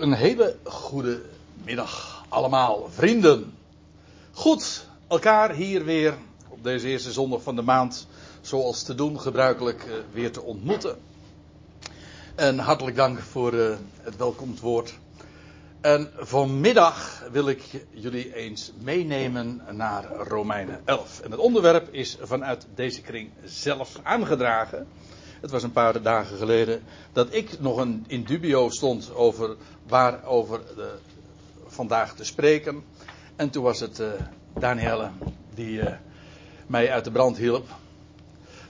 Een hele goede middag allemaal, vrienden. Goed, elkaar hier weer op deze eerste zondag van de maand, zoals te doen gebruikelijk, eh, weer te ontmoeten. En hartelijk dank voor eh, het welkomstwoord. En vanmiddag wil ik jullie eens meenemen naar Romeinen 11. En het onderwerp is vanuit deze kring zelf aangedragen. Het was een paar dagen geleden dat ik nog een, in dubio stond over waarover de, vandaag te spreken. En toen was het uh, Danielle die uh, mij uit de brand hielp.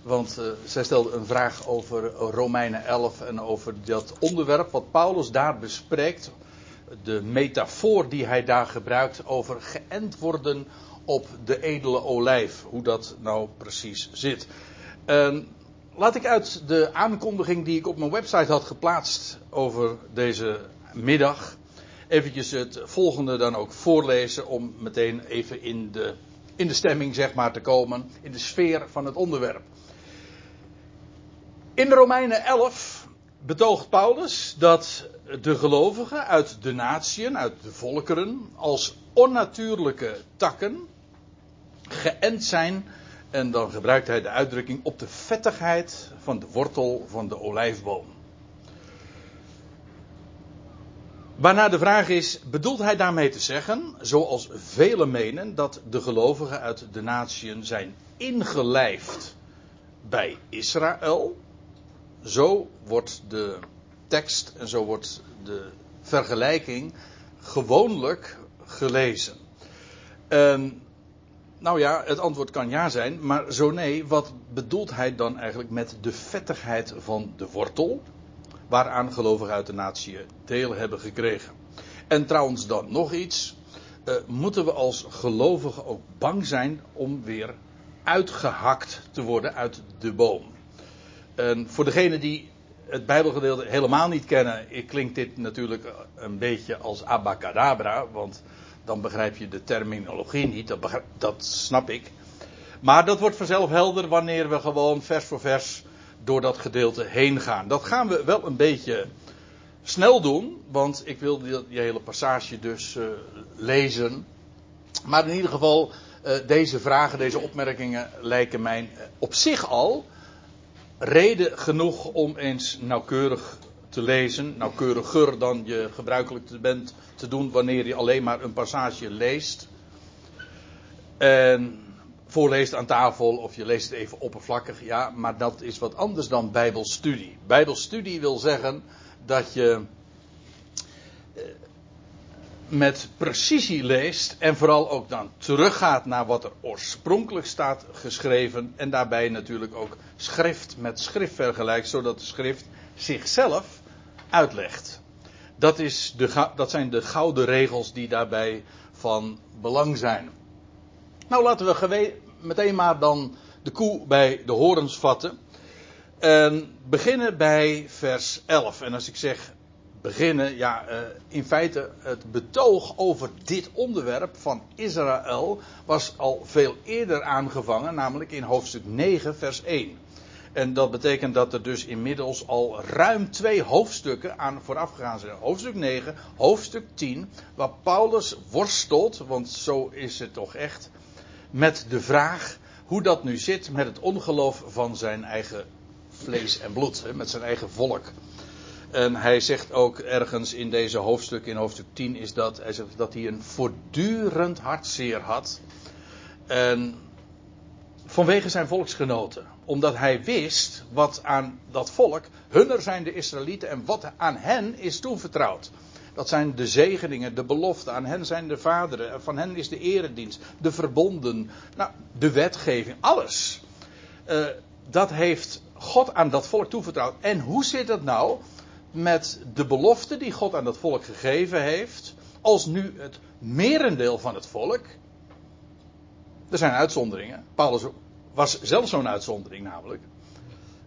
Want uh, zij stelde een vraag over Romeinen 11 en over dat onderwerp wat Paulus daar bespreekt. De metafoor die hij daar gebruikt over geënt worden op de edele olijf. Hoe dat nou precies zit. Laat ik uit de aankondiging die ik op mijn website had geplaatst over deze middag eventjes het volgende dan ook voorlezen om meteen even in de, in de stemming zeg maar te komen, in de sfeer van het onderwerp. In Romeinen 11 betoogt Paulus dat de gelovigen uit de natieën, uit de volkeren, als onnatuurlijke takken geënt zijn en dan gebruikt hij de uitdrukking op de vettigheid van de wortel van de olijfboom. Waarna de vraag is: bedoelt hij daarmee te zeggen, zoals velen menen, dat de gelovigen uit de natieën zijn ingelijfd bij Israël? Zo wordt de tekst en zo wordt de vergelijking gewoonlijk gelezen. En nou ja, het antwoord kan ja zijn, maar zo nee, wat bedoelt hij dan eigenlijk met de vettigheid van de wortel, waaraan gelovigen uit de natie deel hebben gekregen? En trouwens dan nog iets, uh, moeten we als gelovigen ook bang zijn om weer uitgehakt te worden uit de boom? En voor degenen die het Bijbelgedeelte helemaal niet kennen, klinkt dit natuurlijk een beetje als abacadabra, want dan begrijp je de terminologie niet, dat, dat snap ik. Maar dat wordt vanzelf helder wanneer we gewoon vers voor vers door dat gedeelte heen gaan. Dat gaan we wel een beetje snel doen, want ik wil die, hele passage dus uh, lezen. Maar in ieder geval, uh, deze vragen, deze opmerkingen lijken mij uh, op zich al reden genoeg om eens nauwkeurig te lezen, nauwkeuriger dan je gebruikelijk bent te doen wanneer je alleen maar een passage leest. En voorleest aan tafel of je leest het even oppervlakkig, ja, maar dat is wat anders dan Bijbelstudie. Bijbelstudie wil zeggen dat je eh, met precisie leest en vooral ook dan teruggaat naar wat er oorspronkelijk staat geschreven en daarbij natuurlijk ook schrift met schrift vergelijkt, zodat de schrift zichzelf uitlegt. Dat, is de, dat zijn de gouden regels die daarbij van belang zijn. Nou, laten we meteen maar dan de koe bij de horens vatten. En beginnen bij vers 11. En als ik zeg beginnen, ja, eh, in feite het betoog over dit onderwerp van Israël was al veel eerder aangevangen, namelijk in hoofdstuk 9, vers 1. En dat betekent dat er dus inmiddels al ruim twee hoofdstukken aan vooraf gegaan zijn. Hoofdstuk 9, hoofdstuk 10, waar Paulus worstelt, want zo is het toch echt, met de vraag hoe dat nu zit met het ongeloof van zijn eigen vlees en bloed, met zijn eigen volk. En hij zegt ook ergens in deze hoofdstuk, in hoofdstuk 10, is dat hij, dat hij een voortdurend hartzeer had. En vanwege zijn volksgenoten. Omdat hij wist wat aan dat volk, hunner zijn de Israëlieten en wat aan hen is toevertrouwd. Dat zijn de zegeningen, de beloften. Aan hen zijn de vaderen. Van hen is de eredienst, de verbonden, nou, de wetgeving, alles. Uh, dat heeft God aan dat volk toevertrouwd. En hoe zit het nou met de belofte die God aan dat volk gegeven heeft? Als nu het merendeel van het volk er zijn uitzonderingen. Paulus was zelf zo'n uitzondering namelijk.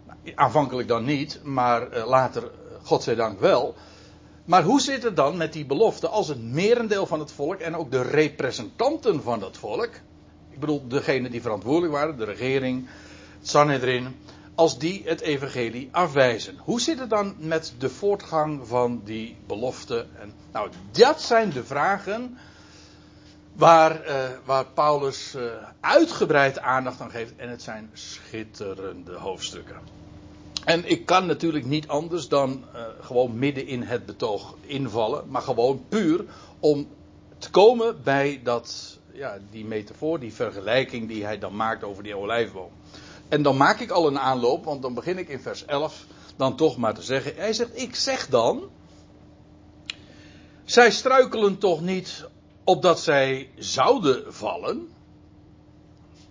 Nou, aanvankelijk dan niet, maar uh, later, uh, godzijdank wel. Maar hoe zit het dan met die belofte als het merendeel van het volk en ook de representanten van dat volk, ik bedoel degenen die verantwoordelijk waren, de regering, het Sanhedrin, als die het evangelie afwijzen. Hoe zit het dan met de voortgang van die belofte? En, nou, dat zijn de vragen waar, uh, waar Paulus uh, uitgebreid aandacht aan geeft. En het zijn schitterende hoofdstukken. En ik kan natuurlijk niet anders dan uh, gewoon midden in het betoog invallen, maar gewoon puur om te komen bij dat, ja, die metafoor, die vergelijking die hij dan maakt over die olijfboom. En dan maak ik al een aanloop, want dan begin ik in vers 11 dan toch maar te zeggen. Hij zegt, ik zeg dan, zij struikelen toch niet opdat zij zouden vallen.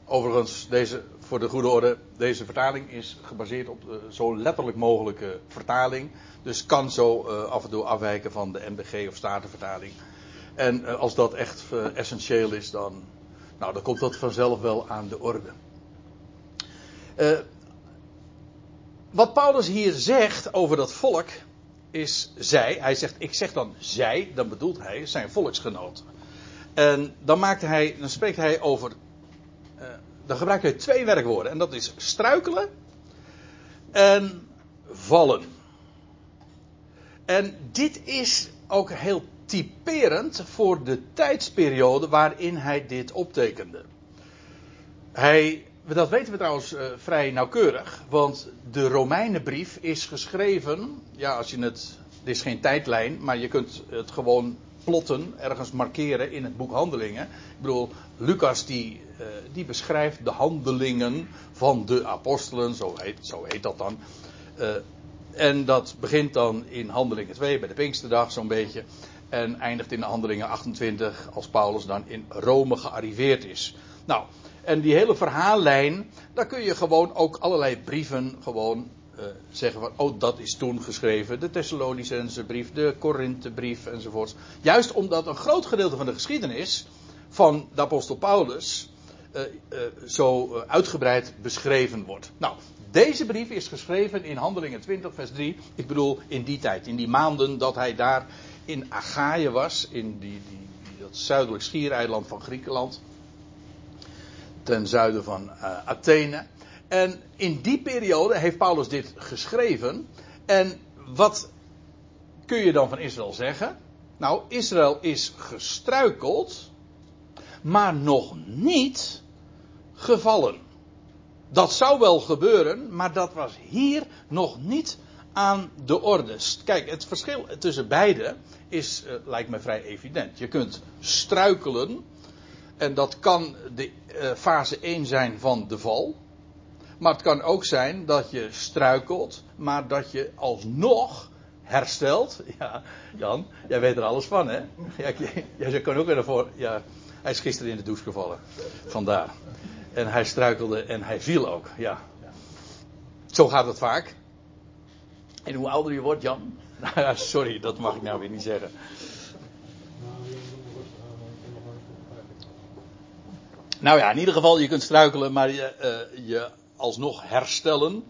Overigens, deze, voor de goede orde, deze vertaling is gebaseerd op de zo letterlijk mogelijke vertaling. Dus kan zo uh, af en toe afwijken van de MBG of Statenvertaling. En uh, als dat echt essentieel is, dan, nou, dan komt dat vanzelf wel aan de orde. wat Paulus hier zegt over dat volk is zij. Hij zegt, ik zeg dan zij, dan bedoelt hij zijn volksgenoten. En dan, maakt hij, dan spreekt hij over. Uh, dan gebruikt hij twee werkwoorden. En dat is struikelen en vallen. En dit is ook heel typerend voor de tijdsperiode waarin hij dit optekende. Hij, dat weten we trouwens uh, vrij nauwkeurig, want de Romeinenbrief is geschreven. Ja, als je het. Dit is geen tijdlijn, maar je kunt het gewoon plotten ergens markeren in het boek Handelingen. Ik bedoel, Lucas die, uh, die beschrijft de handelingen van de apostelen, zo heet, zo heet dat dan. Uh, en dat begint dan in Handelingen 2 bij de Pinksterdag zo'n beetje. En eindigt in de Handelingen 28 als Paulus dan in Rome gearriveerd is. Nou, en die hele verhaallijn, daar kun je gewoon ook allerlei brieven gewoon uh, zeggen van, oh dat is toen geschreven, de Thessalonicense brief, de Korinthebrief enzovoorts. Juist omdat een groot gedeelte van de geschiedenis van de apostel Paulus uh, uh, zo uitgebreid beschreven wordt. Nou, deze brief is geschreven in Handelingen 20 vers 3. Ik bedoel in die tijd, in die maanden dat hij daar in Achaïe was, in die, die, dat zuidelijk schiereiland van Griekenland. Ten zuiden van Athene. En in die periode heeft Paulus dit geschreven. En wat kun je dan van Israël zeggen? Nou, Israël is gestruikeld, maar nog niet gevallen. Dat zou wel gebeuren, maar dat was hier nog niet aan de orde. Kijk, het verschil tussen beide is, uh, lijkt me vrij evident. Je kunt struikelen, en dat kan de uh, fase 1 zijn van de val. Maar het kan ook zijn dat je struikelt, maar dat je alsnog herstelt. Ja, Jan, jij weet er alles van, hè? Ja, jij kan ook weer ervoor. Ja, hij is gisteren in de douche gevallen. Vandaar. En hij struikelde en hij viel ook. Ja. Zo gaat het vaak. En hoe ouder je wordt, Jan? Sorry, dat mag ik nou weer niet zeggen. Nou ja, in ieder geval, je kunt struikelen, maar je, uh, je alsnog herstellen.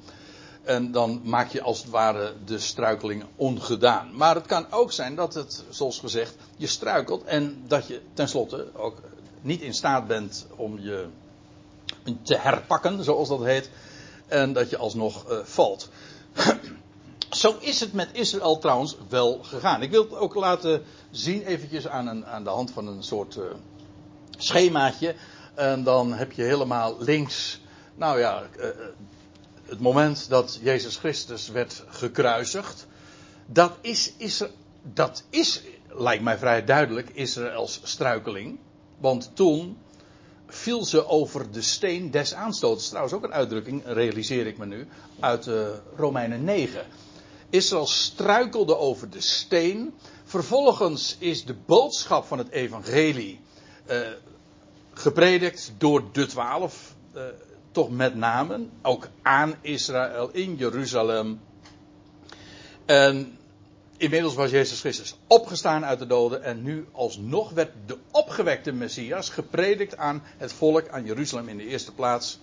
En dan maak je als het ware de struikeling ongedaan. Maar het kan ook zijn dat het, zoals gezegd, je struikelt en dat je tenslotte ook niet in staat bent om je te herpakken, zoals dat heet. En dat je alsnog uh, valt. Zo is het met Israël trouwens wel gegaan. Ik wil het ook laten zien, eventjes aan, een, aan de hand van een soort uh, schemaatje. En dan heb je helemaal links nou ja, eh, eh, het moment dat Jezus Christus werd gekruisigd, dat is, is, dat is, lijkt mij vrij duidelijk, Israëls struikeling. Want toen viel ze over de steen des aanstoots. Trouwens ook een uitdrukking, realiseer ik me nu, uit uh, Romeinen 9. Israël struikelde over de steen. Vervolgens is de boodschap van het evangelie gepredikt door de twaalf. Toch met name, ook aan Israël in Jeruzalem. En inmiddels was Jezus Christus opgestaan uit de doden en nu alsnog werd de opgewekte Messias gepredikt aan het volk, aan Jeruzalem in de eerste plaats.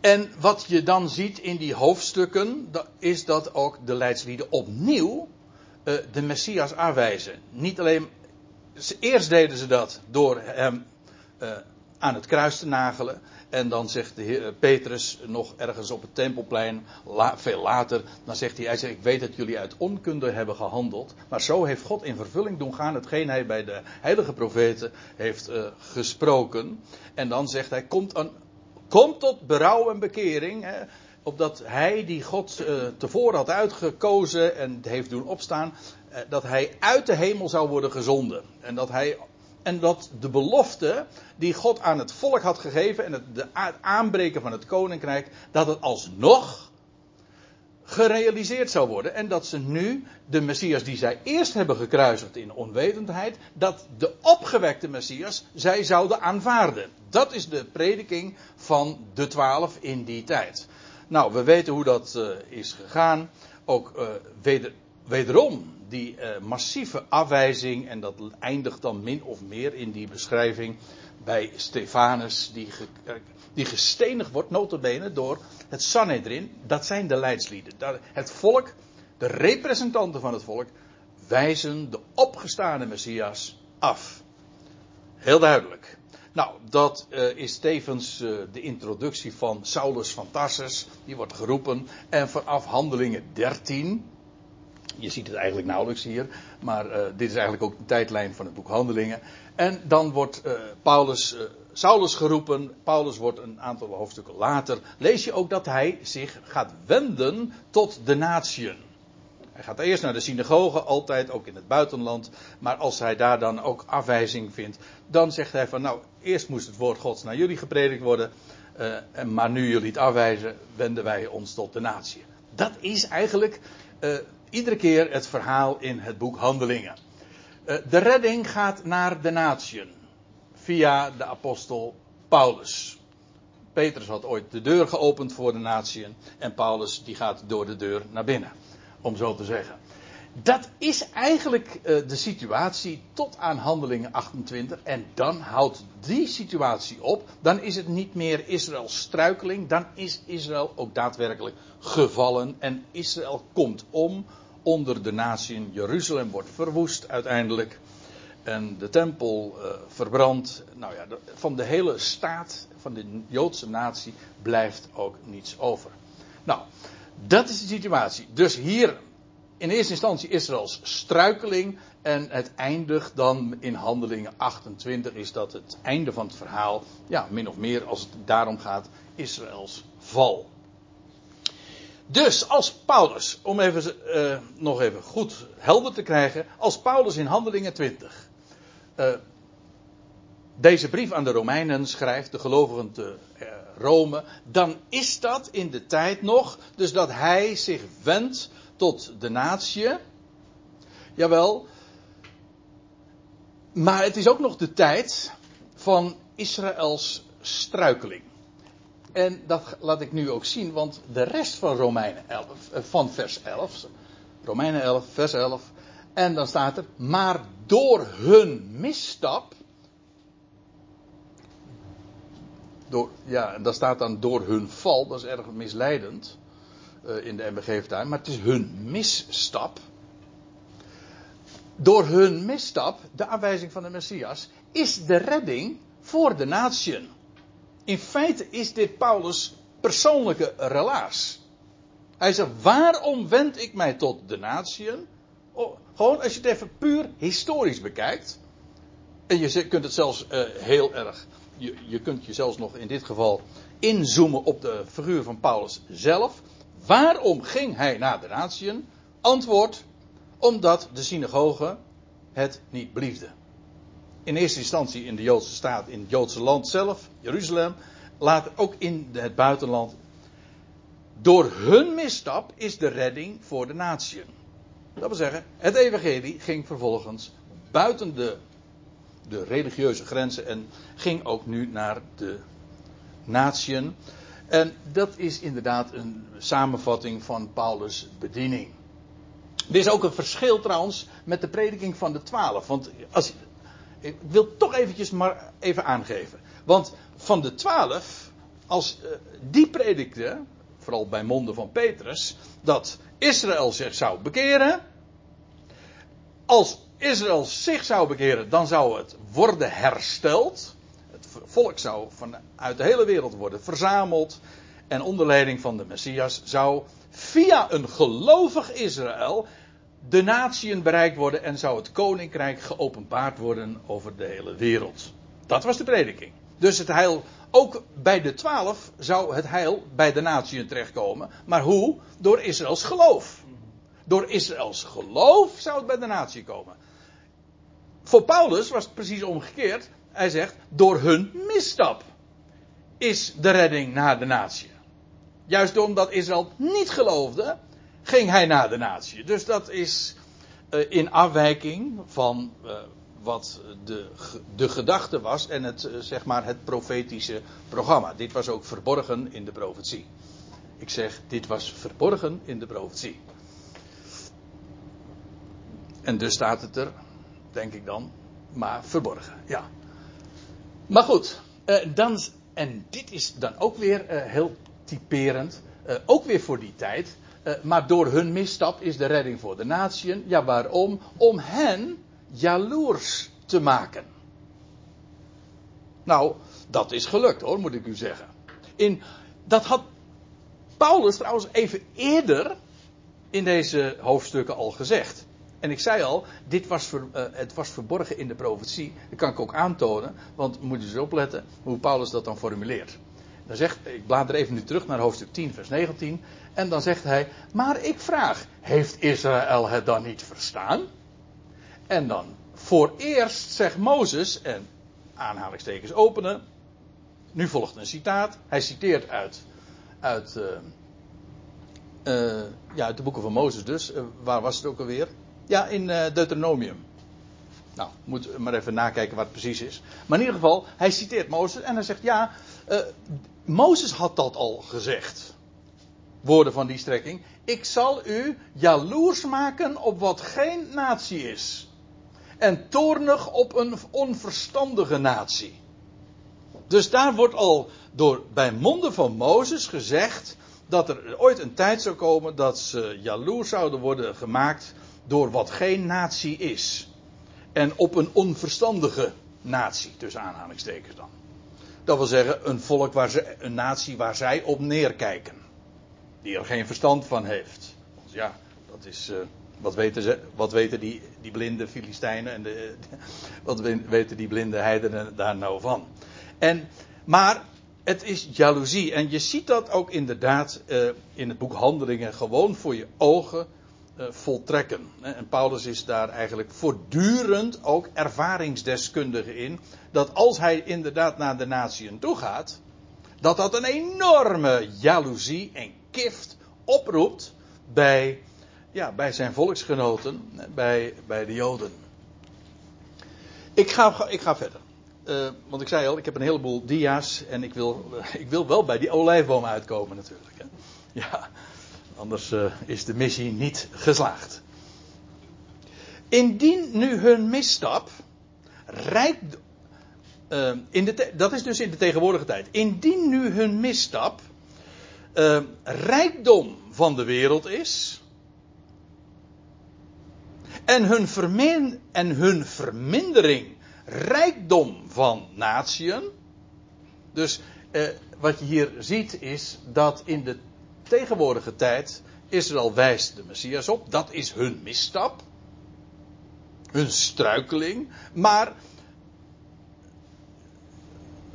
En wat je dan ziet in die hoofdstukken, is dat ook de leidslieden opnieuw uh, de Messias aanwijzen. Niet alleen, eerst deden ze dat door hem uh, aan het kruis te nagelen. En dan zegt de heer Petrus nog ergens op het tempelplein, veel later, dan zegt hij, hij zegt, ik weet dat jullie uit onkunde hebben gehandeld, maar zo heeft God in vervulling doen gaan hetgeen hij bij de heilige profeten heeft uh, gesproken. En dan zegt hij, komt, komt tot berouw en bekering, hè, opdat hij die God uh, tevoren had uitgekozen en heeft doen opstaan, dat hij uit de hemel zou worden gezonden. En dat hij en dat de belofte die God aan het volk had gegeven en het, de aanbreken van het koninkrijk, dat het alsnog gerealiseerd zou worden. En dat ze nu, de Messias die zij eerst hebben gekruisigd in onwetendheid, dat de opgewekte Messias zij zouden aanvaarden. Dat is de prediking van de twaalf in die tijd. Nou, we weten hoe dat uh, is gegaan. Ook uh, weder, wederom die uh, massieve afwijzing, en dat eindigt dan min of meer in die beschrijving bij Stefanus, die, ge, die gestenigd wordt, notabene, door het Sanhedrin. Dat zijn de leidslieden. Het volk, de representanten van het volk, wijzen de opgestane Messias af. Heel duidelijk. Nou, dat uh, is tevens de introductie van Saulus van Tarsus. Die wordt geroepen. En vanaf handelingen 13 je ziet het eigenlijk nauwelijks hier, maar uh, dit is eigenlijk ook de tijdlijn van het boek Handelingen. En dan wordt uh, Paulus, uh, Saulus geroepen. Paulus wordt een aantal hoofdstukken later. Lees je ook dat hij zich gaat wenden tot de natieën. Hij gaat eerst naar de synagoge, altijd ook in het buitenland. Maar als hij daar dan ook afwijzing vindt, dan zegt hij van nou, eerst moest het woord Gods naar jullie gepredikt worden. maar nu jullie het afwijzen, wenden wij ons tot de natie. Dat is eigenlijk iedere keer het verhaal in het boek Handelingen. Uh, de redding gaat naar de natieën via de apostel Paulus. Petrus had ooit de deur geopend voor de natieën en Paulus die gaat door de deur naar binnen, om zo te zeggen. Dat is eigenlijk uh, de situatie tot aan Handelingen 28 en dan houdt die situatie op. Dan is het niet meer Israëls struikeling, dan is Israël ook daadwerkelijk gevallen en Israël komt om onder de natie. Jeruzalem wordt verwoest uiteindelijk. En de tempel uh, verbrand. Nou ja, van de hele staat, van de Joodse natie, blijft ook niets over. Nou, dat is de situatie. Dus hier in eerste instantie Israëls struikeling. En het eindigt dan in handelingen 28 is dat het einde van het verhaal. Ja, min of meer als het daarom gaat, Israëls val. Dus als Paulus, om even, uh, nog even goed helder te krijgen, als Paulus in Handelingen 20 uh, eh, deze brief aan de Romeinen schrijft, de gelovigen te uh, Rome, dan is dat in de tijd nog, dus dat hij zich wendt tot de natie. Jawel. Maar het is ook nog de tijd van Israëls struikeling. En dat laat ik nu ook zien, want de rest van Romeinen 11, eh, van vers 11, Romeinen 11, vers 11, en dan staat er, maar door hun misstap, door, ja, dat staat dan door hun val, dat is erg misleidend uh, in de MBG-vertaling, maar het is hun misstap. Door hun misstap, de aanwijzing van de Messias, is de redding voor de natieën. In feite is dit Paulus' persoonlijke relaas. Hij zegt: waarom wend ik mij tot de natieën? Oh, gewoon als je het even puur historisch bekijkt. En je kunt het zelfs uh, heel erg. Je, je kunt je zelfs nog in dit geval inzoomen op de figuur van Paulus zelf. Waarom ging hij naar de natieën? Antwoord: omdat de synagoge het niet bliefde in eerste instantie in de Joodse staat, in het Joodse land zelf, Jeruzalem, later ook in het buitenland. Door hun misstap is de redding voor de natieën. Dat wil zeggen, het evangelie ging vervolgens buiten de, de religieuze grenzen en ging ook nu naar de natieën. En dat is inderdaad een samenvatting van Paulus' bediening. Er is ook een verschil trouwens met de prediking van de twaalf. Want als, ik wil toch eventjes maar even aangeven. Want van de twaalf, als uh, die predikte, vooral bij monden van Petrus, dat Israël zich zou bekeren. Als Israël zich zou bekeren, dan zou het worden hersteld. Het volk zou vanuit de hele wereld worden verzameld. En onder leiding van de Messias zou via een gelovig Israël de natieën bereikt worden en zou het koninkrijk geopenbaard worden over de hele wereld. Dat was de prediking. Dus het heil, ook bij de twaalf zou het heil bij de natieën terechtkomen. Maar hoe? Door Israëls geloof. Door Israëls geloof zou het bij de natie komen. Voor Paulus was het precies omgekeerd. Hij zegt, door hun misstap is de redding naar de natie. Juist omdat Israël niet geloofde, ging hij naar de natie. Dus dat is uh, in afwijking van uh, wat de, de gedachte was en het, uh, zeg maar het profetische programma. Dit was ook verborgen in de profetie. Ik zeg, dit was verborgen in de profetie. En dus staat het er, denk ik dan, maar verborgen. Ja. Maar goed, dan, en dit is dan ook weer heel typerend. Ook weer voor die tijd. Uh, maar door hun misstap is de redding voor de natieën. Ja, waarom? Om hen jaloers te maken. Nou, dat is gelukt hoor, moet ik u zeggen. In, dat had Paulus trouwens even eerder in deze hoofdstukken al gezegd. En ik zei al, dit was uh, het was verborgen in de profetie. Dat kan ik ook aantonen, want moet je eens opletten hoe Paulus dat dan formuleert. Dan zegt, ik blader even nu terug naar hoofdstuk 10, vers 19. En dan zegt hij, maar ik vraag, heeft Israël het dan niet verstaan? En dan, voor eerst zegt Mozes, en aanhalingstekens openen. Nu volgt een citaat. Hij citeert uit, uit, uh, uh, ja, uit de boeken van Mozes dus. Uh, waar was het ook alweer? Ja, in Deuteronomium. Nou, moet maar even nakijken wat het precies is. Maar in ieder geval, hij citeert Mozes en hij zegt: Ja, Mozes had dat al gezegd. Woorden van die strekking. Ik zal u jaloers maken op wat geen natie is. En toornig op een onverstandige natie. Dus daar wordt al door, bij monden van Mozes gezegd dat er ooit een tijd zou komen dat ze jaloers zouden worden gemaakt door wat geen natie is. En op een onverstandige natie, tussen aanhalingstekens dan. Dat wil zeggen, een volk waar ze, een natie waar zij op neerkijken. Die er geen verstand van heeft. Want ja, dat is. Uh, wat weten, ze, wat weten die, die blinde Filistijnen en de, wat weten die blinde heidenen daar nou van? En, maar het is jaloezie. En je ziet dat ook inderdaad uh, in het boek Handelingen gewoon voor je ogen voltrekken. En Paulus is daar eigenlijk voortdurend ook ervaringsdeskundige in. Dat als hij inderdaad naar de natieën toe gaat, dat dat een enorme jaloezie en kift oproept bij, ja, bij zijn volksgenoten, bij, bij de Joden. Ik ga, ik ga verder. Uh, want ik zei al, ik heb een heleboel dia's en ik wil, ik wil wel bij die olijfboom uitkomen natuurlijk. Hè. Ja. Anders uh, is de missie niet geslaagd. Indien nu hun misstap rijk, uh, in de dat is dus in de tegenwoordige tijd. Indien nu hun misstap uh, rijkdom van de wereld is. En hun, vermin, en hun vermindering rijkdom van natieën. Dus wat je hier ziet is dat in de tegenwoordige tijd, Israël wijst de Messias op. Dat is hun misstap. Hun struikeling. Maar,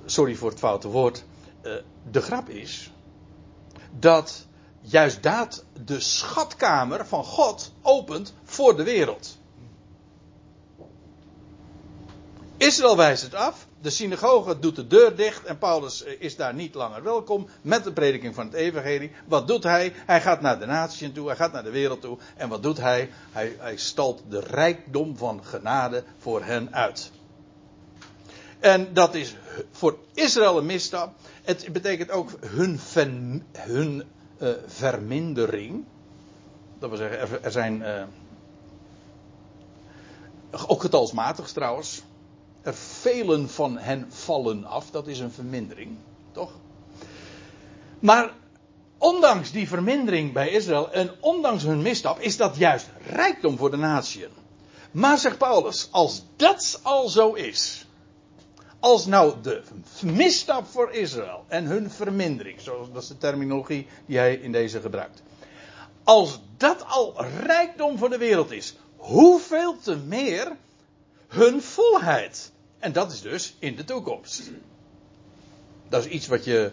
sorry voor het foute woord, eh, de grap is dat juist dat de schatkamer van God opent voor de wereld. Israël wijst het af. De synagoge doet de deur dicht en Paulus eh, is daar niet langer welkom met de prediking van het evangelie. Wat doet hij? Hij gaat naar de natieën toe, hij gaat naar de wereld toe. En wat doet hij? Hij, hij stalt de rijkdom van genade voor hen uit. En dat is voor Israël een misstap. Het betekent ook hun, hun uh, vermindering. Dat wil zeggen, er, zijn. Uh, ook getalsmatig trouwens er velen van hen vallen af. Dat is een vermindering, toch? Maar ondanks die vermindering bij Israël en ondanks hun misstap is dat juist rijkdom voor de natieën. Maar zegt Paulus, als dat al zo is, Als nou de misstap voor Israël en hun vermindering, zoals dat is de terminologie die hij in deze gebruikt. Als dat al rijkdom voor de wereld is, hoeveel te meer hun volheid. En dat is dus in de toekomst. Dat is iets wat je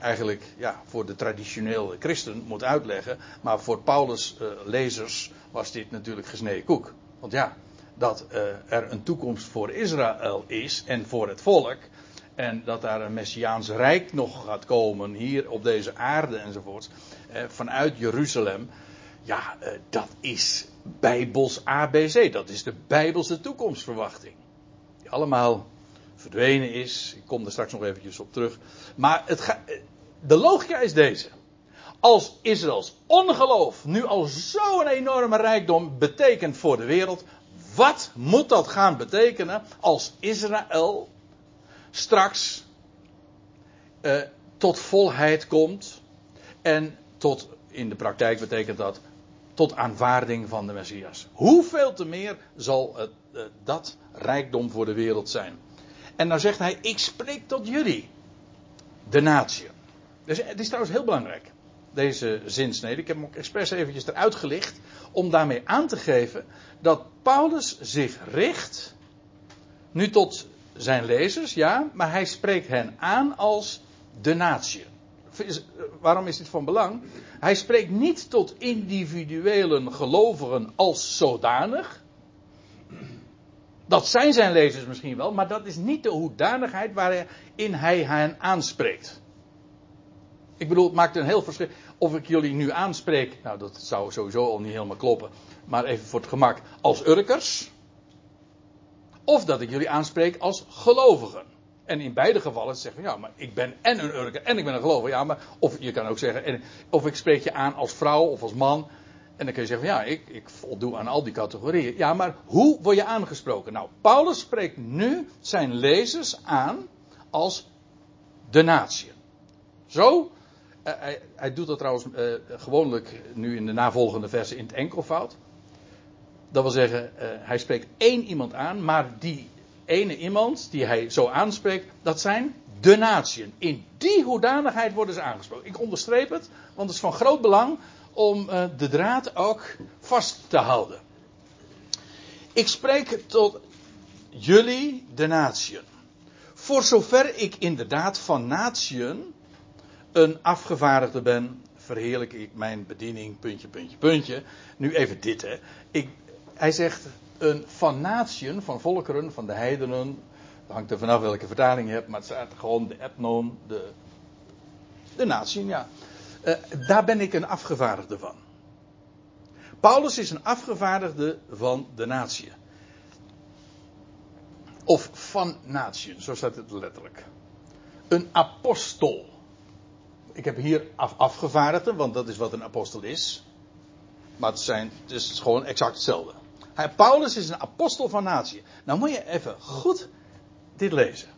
eigenlijk ja, voor de traditionele christen moet uitleggen. Maar voor Paulus' uh, lezers was dit natuurlijk gesneden koek. Want ja, dat uh, er een toekomst voor Israël is en voor het volk. En dat daar een Messiaans Rijk nog gaat komen hier op deze aarde enzovoort. Uh, vanuit Jeruzalem. Ja, uh, dat is Bijbels ABC. Dat is de Bijbelse toekomstverwachting. Die allemaal verdwenen is. Ik kom er straks nog eventjes op terug. Maar het ga, de logica is deze. Als Israëls ongeloof nu al zo'n enorme rijkdom betekent voor de wereld, wat moet dat gaan betekenen als Israël straks uh, tot volheid komt en tot, in de praktijk betekent dat, tot aanvaarding van de Messias. Hoeveel te meer zal het, uh, dat rijkdom voor de wereld zijn? En nou zegt hij, ik spreek tot jullie, de natie. Dus het is trouwens heel belangrijk, deze zinsnede. Ik heb hem ook expres eventjes eruit gelicht, om daarmee aan te geven dat Paulus zich richt, nu tot zijn lezers, ja, maar hij spreekt hen aan als de natie. Waarom is dit van belang? Hij spreekt niet tot individuele gelovigen als zodanig. Dat zijn zijn lezers misschien wel, maar dat is niet de hoedanigheid waarin hij hen aanspreekt. Ik bedoel, het maakt een heel verschil. Of ik jullie nu aanspreek, nou dat zou sowieso al niet helemaal kloppen, maar even voor het gemak, als Urkers. Of dat ik jullie aanspreek als gelovigen. En in beide gevallen zeggen ja, maar ik ben en een Urker en ik ben een gelovige. Ja, maar, of je kan ook zeggen, of ik spreek je aan als vrouw of als man. En dan kun je zeggen, ja, ik, ik voldoe aan al die categorieën. Ja, maar hoe word je aangesproken? Nou, Paulus spreekt nu zijn lezers aan als de natie. Zo, uh, hij, doet dat trouwens uh, gewoonlijk nu in de navolgende versen in het enkelvoud. Dat wil zeggen, uh, hij spreekt één iemand aan, maar die ene iemand die hij zo aanspreekt, dat zijn de natieën. In die hoedanigheid worden ze aangesproken. Ik onderstreep het, want het is van groot belang om uh, de draad ook vast te houden. Ik spreek tot jullie, de natieën. Voor zover ik inderdaad van natieën een afgevaardigde ben, verheerlijk ik mijn bediening, puntje, puntje, puntje. Nu even dit, hè. Ik, hij zegt een van natieën, van volkeren, van de heidenen. Dat hangt er vanaf welke vertaling je hebt, maar het staat gewoon de etnon, de, de natieën, ja. Uh, daar ben ik een afgevaardigde van. Paulus is een afgevaardigde van de natieën. Of van natieën, zo staat het letterlijk. Een apostel. Ik heb hier af, afgevaardigden, want dat is wat een apostel is. Maar het, zijn, het is gewoon exact hetzelfde. Hij, Paulus is een apostel van natie. Nou moet je even goed dit lezen.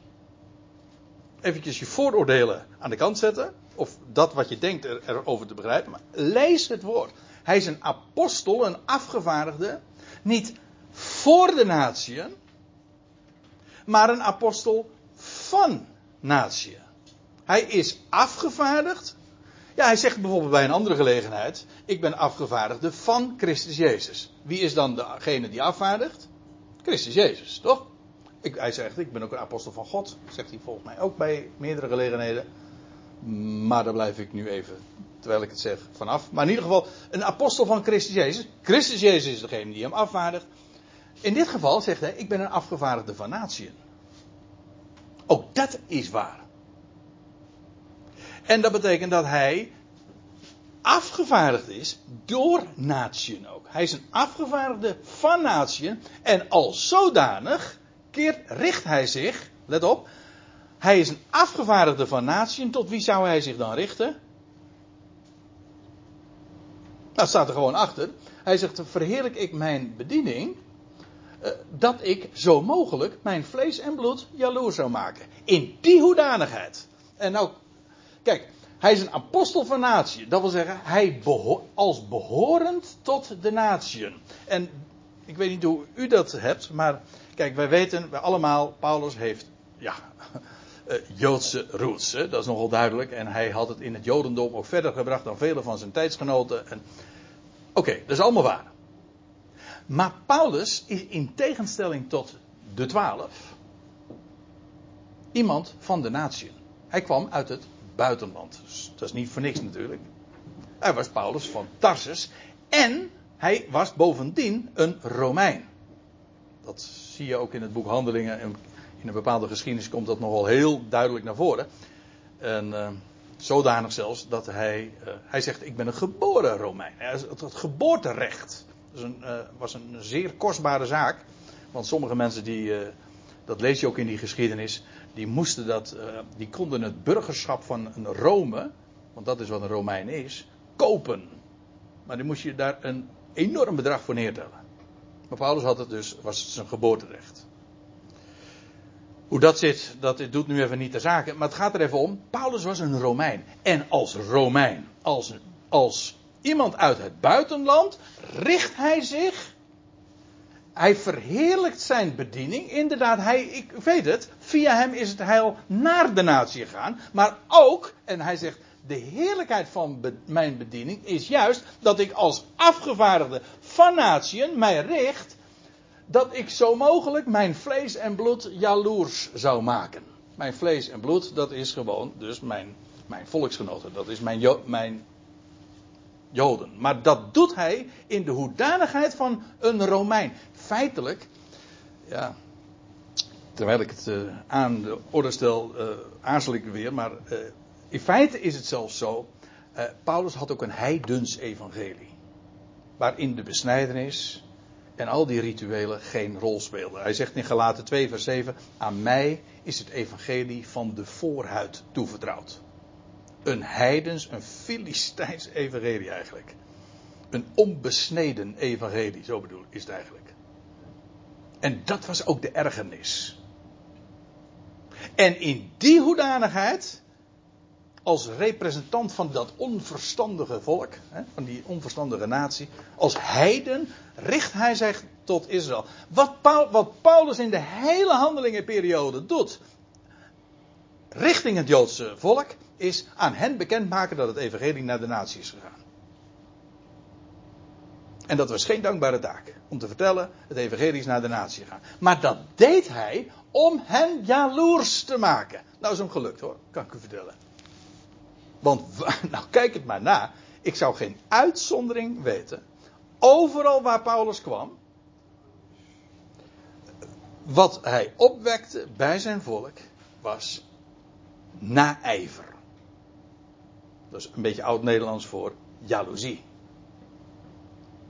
Eventjes je vooroordelen aan de kant zetten. Of dat wat je denkt er, erover te begrijpen. Maar lees het woord. Hij is een apostel, een afgevaardigde. Niet voor de natieën. Maar een apostel van natieën. Hij is afgevaardigd. Ja, hij zegt bijvoorbeeld bij een andere gelegenheid: Ik ben afgevaardigde van Christus Jezus. Wie is dan degene die afvaardigt? Christus Jezus, toch? Ik, hij zegt: Ik ben ook een apostel van God. Zegt hij volgens mij ook bij meerdere gelegenheden. Maar daar blijf ik nu even, terwijl ik het zeg, vanaf. Maar in ieder geval, een apostel van Christus Jezus. Christus Jezus is degene die hem afvaardigt. In dit geval zegt hij: Ik ben een afgevaardigde van natieën. Ook dat is waar. En dat betekent dat hij afgevaardigd is door natieën ook. Hij is een afgevaardigde van natieën. En als zodanig keert, richt hij zich, let op, hij is een afgevaardigde van natieën. Tot wie zou hij zich dan richten? Dat staat er gewoon achter. Hij zegt, verheerlijk ik mijn bediening, eh, dat ik zo mogelijk mijn vlees en bloed jaloers zou maken. In die hoedanigheid. En nou Kijk, hij is een apostel van natie. Dat wil zeggen, hij beho als behorend tot de natieën. En ik weet niet hoe u dat hebt, maar kijk, wij weten wij allemaal, Paulus heeft ja, uh, Joodse roots. Hè? Dat is nogal duidelijk. En hij had het in het Jodendom ook verder gebracht dan vele van zijn tijdsgenoten. Oké, dat is allemaal waar. Maar Paulus is in tegenstelling tot de twaalf iemand van de natie. Hij kwam uit het buitenland. Dus dat is niet voor niks natuurlijk. Hij was Paulus van Tarsus. En hij was bovendien een Romein. Dat zie je ook in het boek Handelingen. In een bepaalde geschiedenis komt dat nogal heel duidelijk naar voren. En uh, zodanig zelfs dat hij, uh, hij zegt: Ik ben een geboren Romein. Het, het geboorterecht een, uh, was een zeer kostbare zaak. Want sommige mensen die, dat lees je ook in die geschiedenis, die moesten dat, die konden het burgerschap van een Rome, want dat is wat een Romein is, kopen. Maar dan moest je daar een enorm bedrag voor neertellen. Maar Paulus had het dus, was het zijn geboorterecht. Hoe dat zit, dat doet nu even niet de zaken. Maar het gaat er even om. Paulus was een Romein. En als Romein, als, als iemand uit het buitenland, richt hij zich. Hij verheerlijkt zijn bediening. Inderdaad, hij, ik weet het, via hem is het heil naar de natie gegaan. Maar ook, en hij zegt, de heerlijkheid van mijn bediening is juist dat ik als afgevaardigde van natieën mij richt dat ik zo mogelijk mijn vlees en bloed jaloers zou maken. Mijn vlees en bloed, dat is gewoon dus mijn, mijn volksgenoten. Dat is mijn, mijn Joden. Maar dat doet hij in de hoedanigheid van een Romein. Feitelijk, ja, terwijl ik het uh, aan de orde stel, uh, aarzel ik weer, maar uh, in feite is het zelfs zo. Paulus had ook een heidens evangelie. Waarin de besnijdenis en al die rituelen geen rol speelden. Hij zegt in Galaten 2 vers 7, aan mij is het evangelie van de voorhuid toevertrouwd. Een heidens, een Filistijns evangelie eigenlijk. Een onbesneden evangelie, zo bedoel is het eigenlijk. En dat was ook de ergernis. En in die hoedanigheid als representant van dat onverstandige volk, van die onverstandige natie, als heiden, richt hij zich tot Israël. Wat, wat Paulus in de hele handelingenperiode doet, richting het Joodse volk, is aan hen bekendmaken dat het evangelie naar de natie is gegaan. En dat was geen dankbare taak. Om te vertellen, het evangelie is naar de natie gegaan. Maar dat deed hij om hen jaloers te maken. Nou is hem gelukt hoor, kan ik u vertellen. Want, nou kijk het maar na. Ik zou geen uitzondering weten. Overal waar Paulus kwam. Wat hij opwekte bij zijn volk was naijver. Dat is een beetje oud-Nederlands voor jaloezie.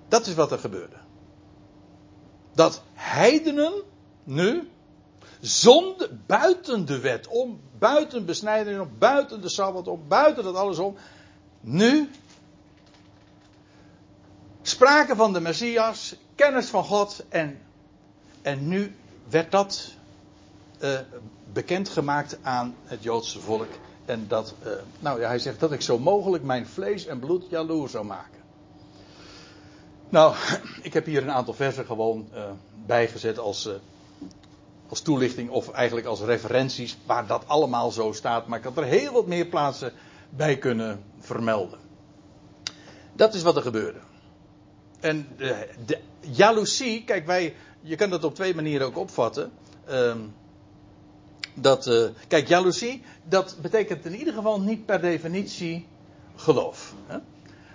Dat is wat er gebeurde. Dat heidenen nu zonde buiten de wet om, buiten besnijding om, buiten de sabbat om, buiten dat alles om. Nu spraken van de Messias, kennis van God en, en nu werd dat uh, bekendgemaakt aan het Joodse volk. En dat, uh, nou ja, hij zegt dat ik zo mogelijk mijn vlees en bloed jaloers zou maken. Nou, ik heb hier een aantal versen gewoon uh, bijgezet als als toelichting of eigenlijk als referenties waar dat allemaal zo staat. Maar ik had er heel wat meer plaatsen bij kunnen vermelden. Dat is wat er gebeurde. En de, de jaloezie, kijk wij, je kan dat op twee manieren ook opvatten. Um, dat, uh, kijk, jaloezie, dat betekent in ieder geval niet per definitie geloof. Hè?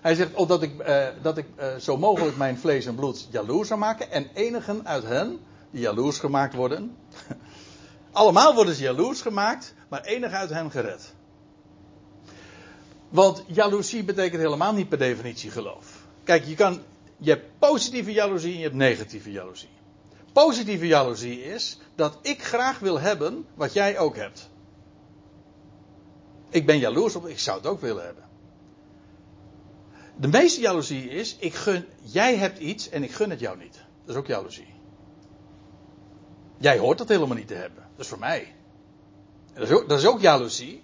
Hij zegt oh, dat ik, uh, dat ik uh, zo mogelijk mijn vlees en bloed jaloers zou maken en enigen uit hen die jaloers gemaakt worden. Allemaal worden ze jaloers gemaakt, maar enig uit hen gered. Want jaloezie betekent helemaal niet per definitie geloof. Kijk, je, kan, je hebt positieve jaloezie en je hebt negatieve jaloezie. Positieve jaloezie is dat ik graag wil hebben wat jij ook hebt. Ik ben jaloers op, ik zou het ook willen hebben. De meeste jaloezie is, ik gun, jij hebt iets en ik gun het jou niet. Dat is ook jaloezie. Jij hoort dat helemaal niet te hebben. Dat is voor mij. Dat is, ook, dat is ook jaloezie.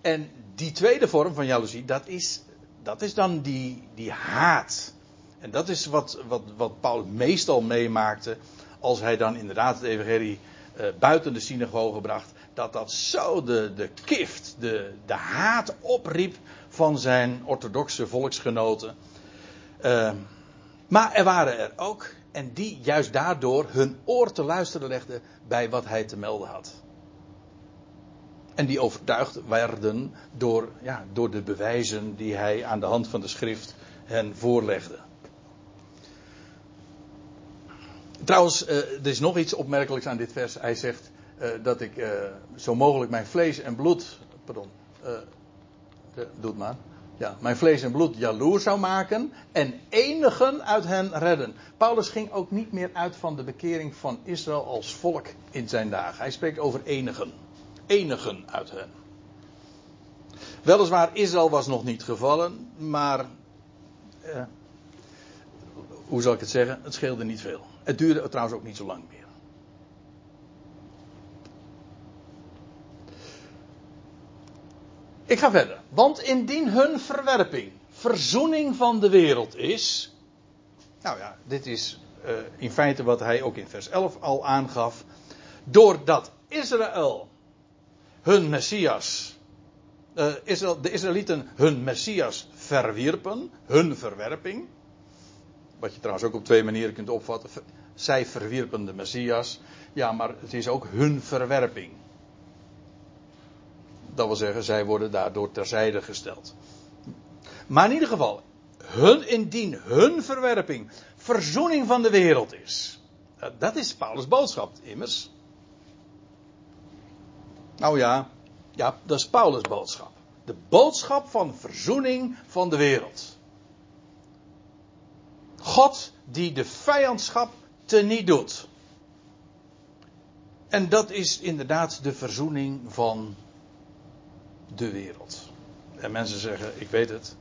En die tweede vorm van jaloezie, dat is, dat is dan die, die haat. En dat is wat, wat, wat Paulus meestal meemaakte als hij dan inderdaad het evangelie uh, buiten de synagoge gebracht, dat dat zo de, de kift, de, de haat opriep van zijn orthodoxe volksgenoten. Uh, maar er waren er ook, en die juist daardoor hun oor te luisteren legden bij wat hij te melden had. En die overtuigd werden door, ja, door de bewijzen die hij aan de hand van de schrift hen voorlegde. Trouwens, uh, er is nog iets opmerkelijks aan dit vers. Hij zegt uh, dat ik uh, zo mogelijk mijn vlees en bloed. Pardon. doe het maar. Ja, mijn vlees en bloed jaloers zou maken en enigen uit hen redden. Paulus ging ook niet meer uit van de bekering van Israël als volk in zijn dagen. Hij spreekt over enigen. Enigen uit hen. Weliswaar, Israël was nog niet gevallen, maar. Eh, hoe zal ik het zeggen? Het scheelde niet veel. Het duurde trouwens ook niet zo lang meer. Ik ga verder. Want indien hun verwerping verzoening van de wereld is. Nou ja, dit is uh, in feite wat hij ook in vers 11 al aangaf. Doordat Israël hun Messias. Israël, de Israëlieten hun Messias verwierpen. Hun verwerping. Wat je trouwens ook op twee manieren kunt opvatten. Zij verwierpen de Messias. Ja, maar het is ook hun verwerping. Dat wil zeggen, zij worden daardoor terzijde gesteld. Maar in ieder geval, hun, indien hun verwerping verzoening van de wereld is. Dat is Paulus' boodschap, immers. Nou ja, ja, dat is Paulus' boodschap. De boodschap van verzoening van de wereld. God die de vijandschap teniet doet. En dat is inderdaad de verzoening van de wereld. En mensen zeggen, ik weet het,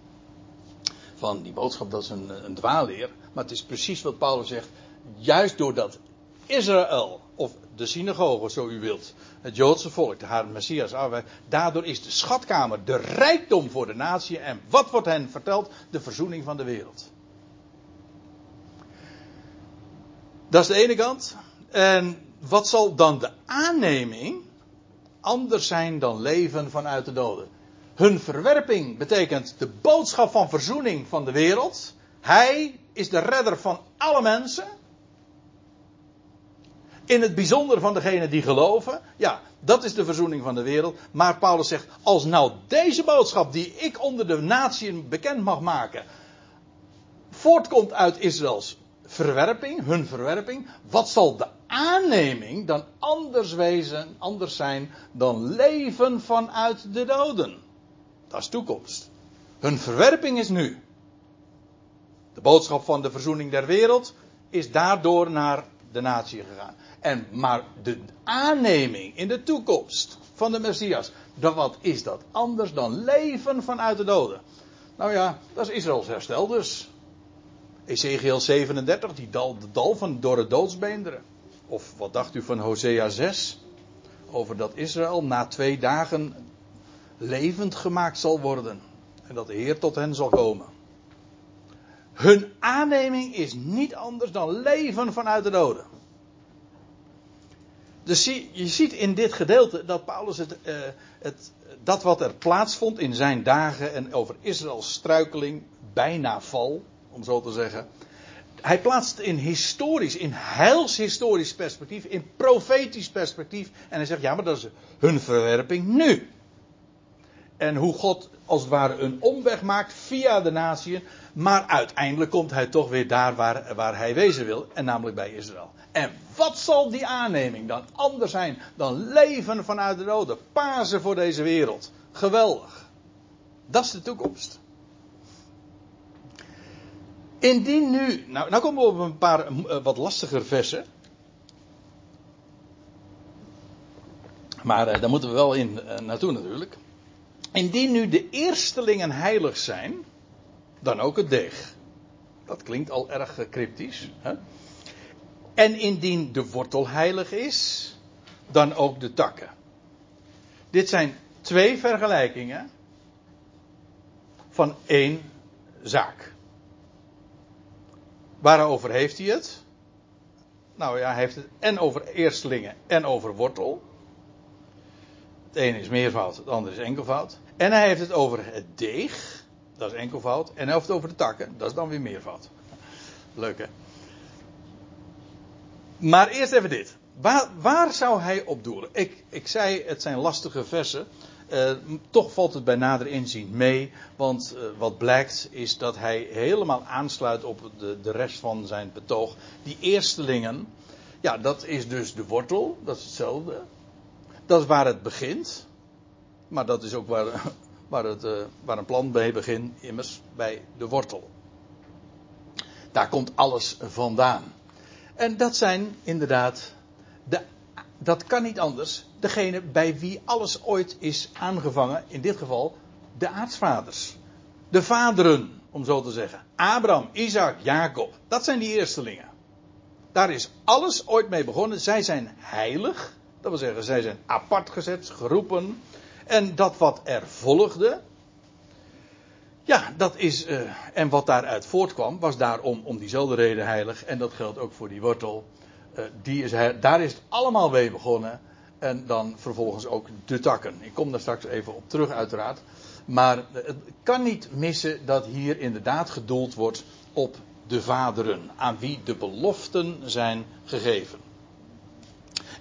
van die boodschap dat is een, een dwaalleer. Maar het is precies wat Paulus zegt. Juist doordat Israël, of de synagoge, zo u wilt, het Joodse volk, de haar Messias daardoor is de schatkamer de rijkdom voor de natie. En wat wordt hen verteld? De verzoening van de wereld. Dat is de ene kant. En wat zal dan de aanneming anders zijn dan leven vanuit de doden. Hun verwerping betekent de boodschap van verzoening van de wereld. Hij is de redder van alle mensen. In het bijzonder van degenen die geloven. Ja, dat is de verzoening van de wereld. Maar Paulus zegt, als nou deze boodschap die ik onder de natieën bekend mag maken, voortkomt uit Israëls verwerping, hun verwerping, wat zal de aanneming dan anders wezen, anders zijn dan leven vanuit de doden? Dat is toekomst. Hun verwerping is nu. De boodschap van de verzoening der wereld is daardoor naar de natie gegaan. En, maar de aanneming in de toekomst van de Messias, dat, wat is dat anders dan leven vanuit de doden? Nou ja, dat is Israëls herstel dus. Ezekiel 37, die dal, de dal van door het doodsbeenderen. Of wat dacht u van Hosea 6? Over dat Israël na twee dagen levend gemaakt zal worden. En dat de Heer tot hen zal komen. Hun aanneming is niet anders dan leven vanuit de doden. Dus je ziet in dit gedeelte dat Paulus het, uh, het, dat wat er plaatsvond in zijn dagen en over Israëls struikeling, bijna val, om zo te zeggen. Hij plaatst in historisch, in heilshistorisch perspectief, in profetisch perspectief. En hij zegt, ja, maar dat is hun verwerping nu. En hoe God als het ware een omweg maakt via de natieën. Maar uiteindelijk komt hij toch weer daar waar, waar hij wezen wil. En namelijk bij Israël. En wat zal die aanneming dan anders zijn dan leven vanuit de doden? Pasen voor deze wereld. Geweldig. Dat is de toekomst. Indien nu. Nou, nou komen we op een paar uh, wat lastiger versen. Maar uh, daar moeten we wel in naartoe natuurlijk. Indien nu de eerstelingen heilig zijn, dan ook het deeg. Dat klinkt al erg cryptisch. Hè? En indien de wortel heilig is, dan ook de takken. Dit zijn twee vergelijkingen van één zaak. Waarover heeft hij het? Nou ja, hij heeft het en over eerstelingen en over wortel. Het ene is meervoud, het andere is enkelvoud. En hij heeft het over het deeg, dat is enkelvoud. En hij heeft het over de takken, dat is dan weer meervoud. Leuk hè? Maar eerst even dit. Waar, waar zou hij op doelen? Ik, ik zei, het zijn lastige versen. Uh, toch valt het bij nader inzien mee. Want uh, wat blijkt is dat hij helemaal aansluit op de, de rest van zijn betoog. Die eerstelingen, ja, dat is dus de wortel. Dat is hetzelfde. Dat is waar het begint. Maar dat is ook waar, waar, het, uh, waar een plant mee begint, immers bij de wortel. Daar komt alles vandaan. En dat zijn inderdaad, de, dat kan niet anders, degene bij wie alles ooit is aangevangen, in dit geval de aartsvaders. De vaderen, om zo te zeggen. Abraham, Isaac, Jacob, dat zijn die eerstelingen. Daar is alles ooit mee begonnen. Zij zijn heilig, dat wil zeggen, zij zijn apart gezet, geroepen. En dat wat er volgde, ja, dat is. Uh, en wat daaruit voortkwam, was daarom om diezelfde reden heilig. En dat geldt ook voor die wortel. Uh, die is, daar is het allemaal mee begonnen. En dan vervolgens ook de takken. Ik kom daar straks even op terug, uiteraard. Maar het kan niet missen dat hier inderdaad gedoeld wordt op de vaderen. Aan wie de beloften zijn gegeven.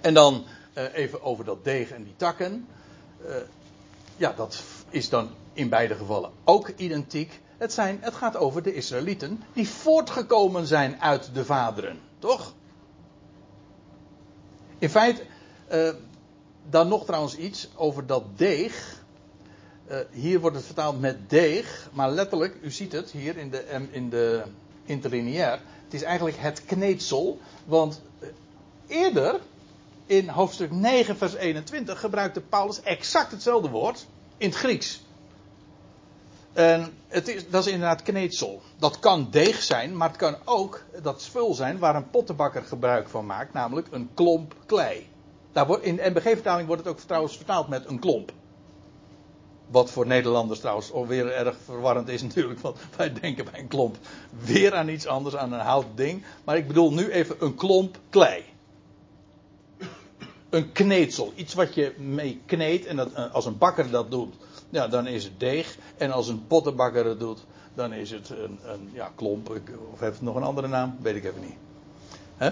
En dan uh, even over dat deeg en die takken. ja, dat is dan in beide gevallen ook identiek. Het, zijn, het gaat over de Israëlieten die voortgekomen zijn uit de vaderen, toch? In feite, uh, dan nog trouwens iets over dat deeg. Uh, hier wordt het vertaald met deeg, maar letterlijk, u ziet het hier in de, in de interlineair. Het is eigenlijk het kneedsel, want uh, eerder in hoofdstuk 9, vers 21 gebruikte Paulus exact hetzelfde woord in het Grieks. En het is, dat is inderdaad kneedsel. Dat kan deeg zijn, maar het kan ook dat spul zijn waar een pottenbakker gebruik van maakt, namelijk een klomp klei. Daar wordt, in de NBG-vertaling wordt het ook trouwens vertaald met een klomp. Wat voor Nederlanders trouwens alweer erg verwarrend is natuurlijk, want wij denken bij een klomp weer aan iets anders, aan een houten ding. Maar ik bedoel nu even een klomp klei. Een kneedsel, iets wat je mee kneedt en dat, eh, als een bakker dat doet, ja, dan is het deeg. En als een pottenbakker het doet, dan is het een, een ja, klomp. Of heeft het nog een andere naam? Weet ik even niet. Hè?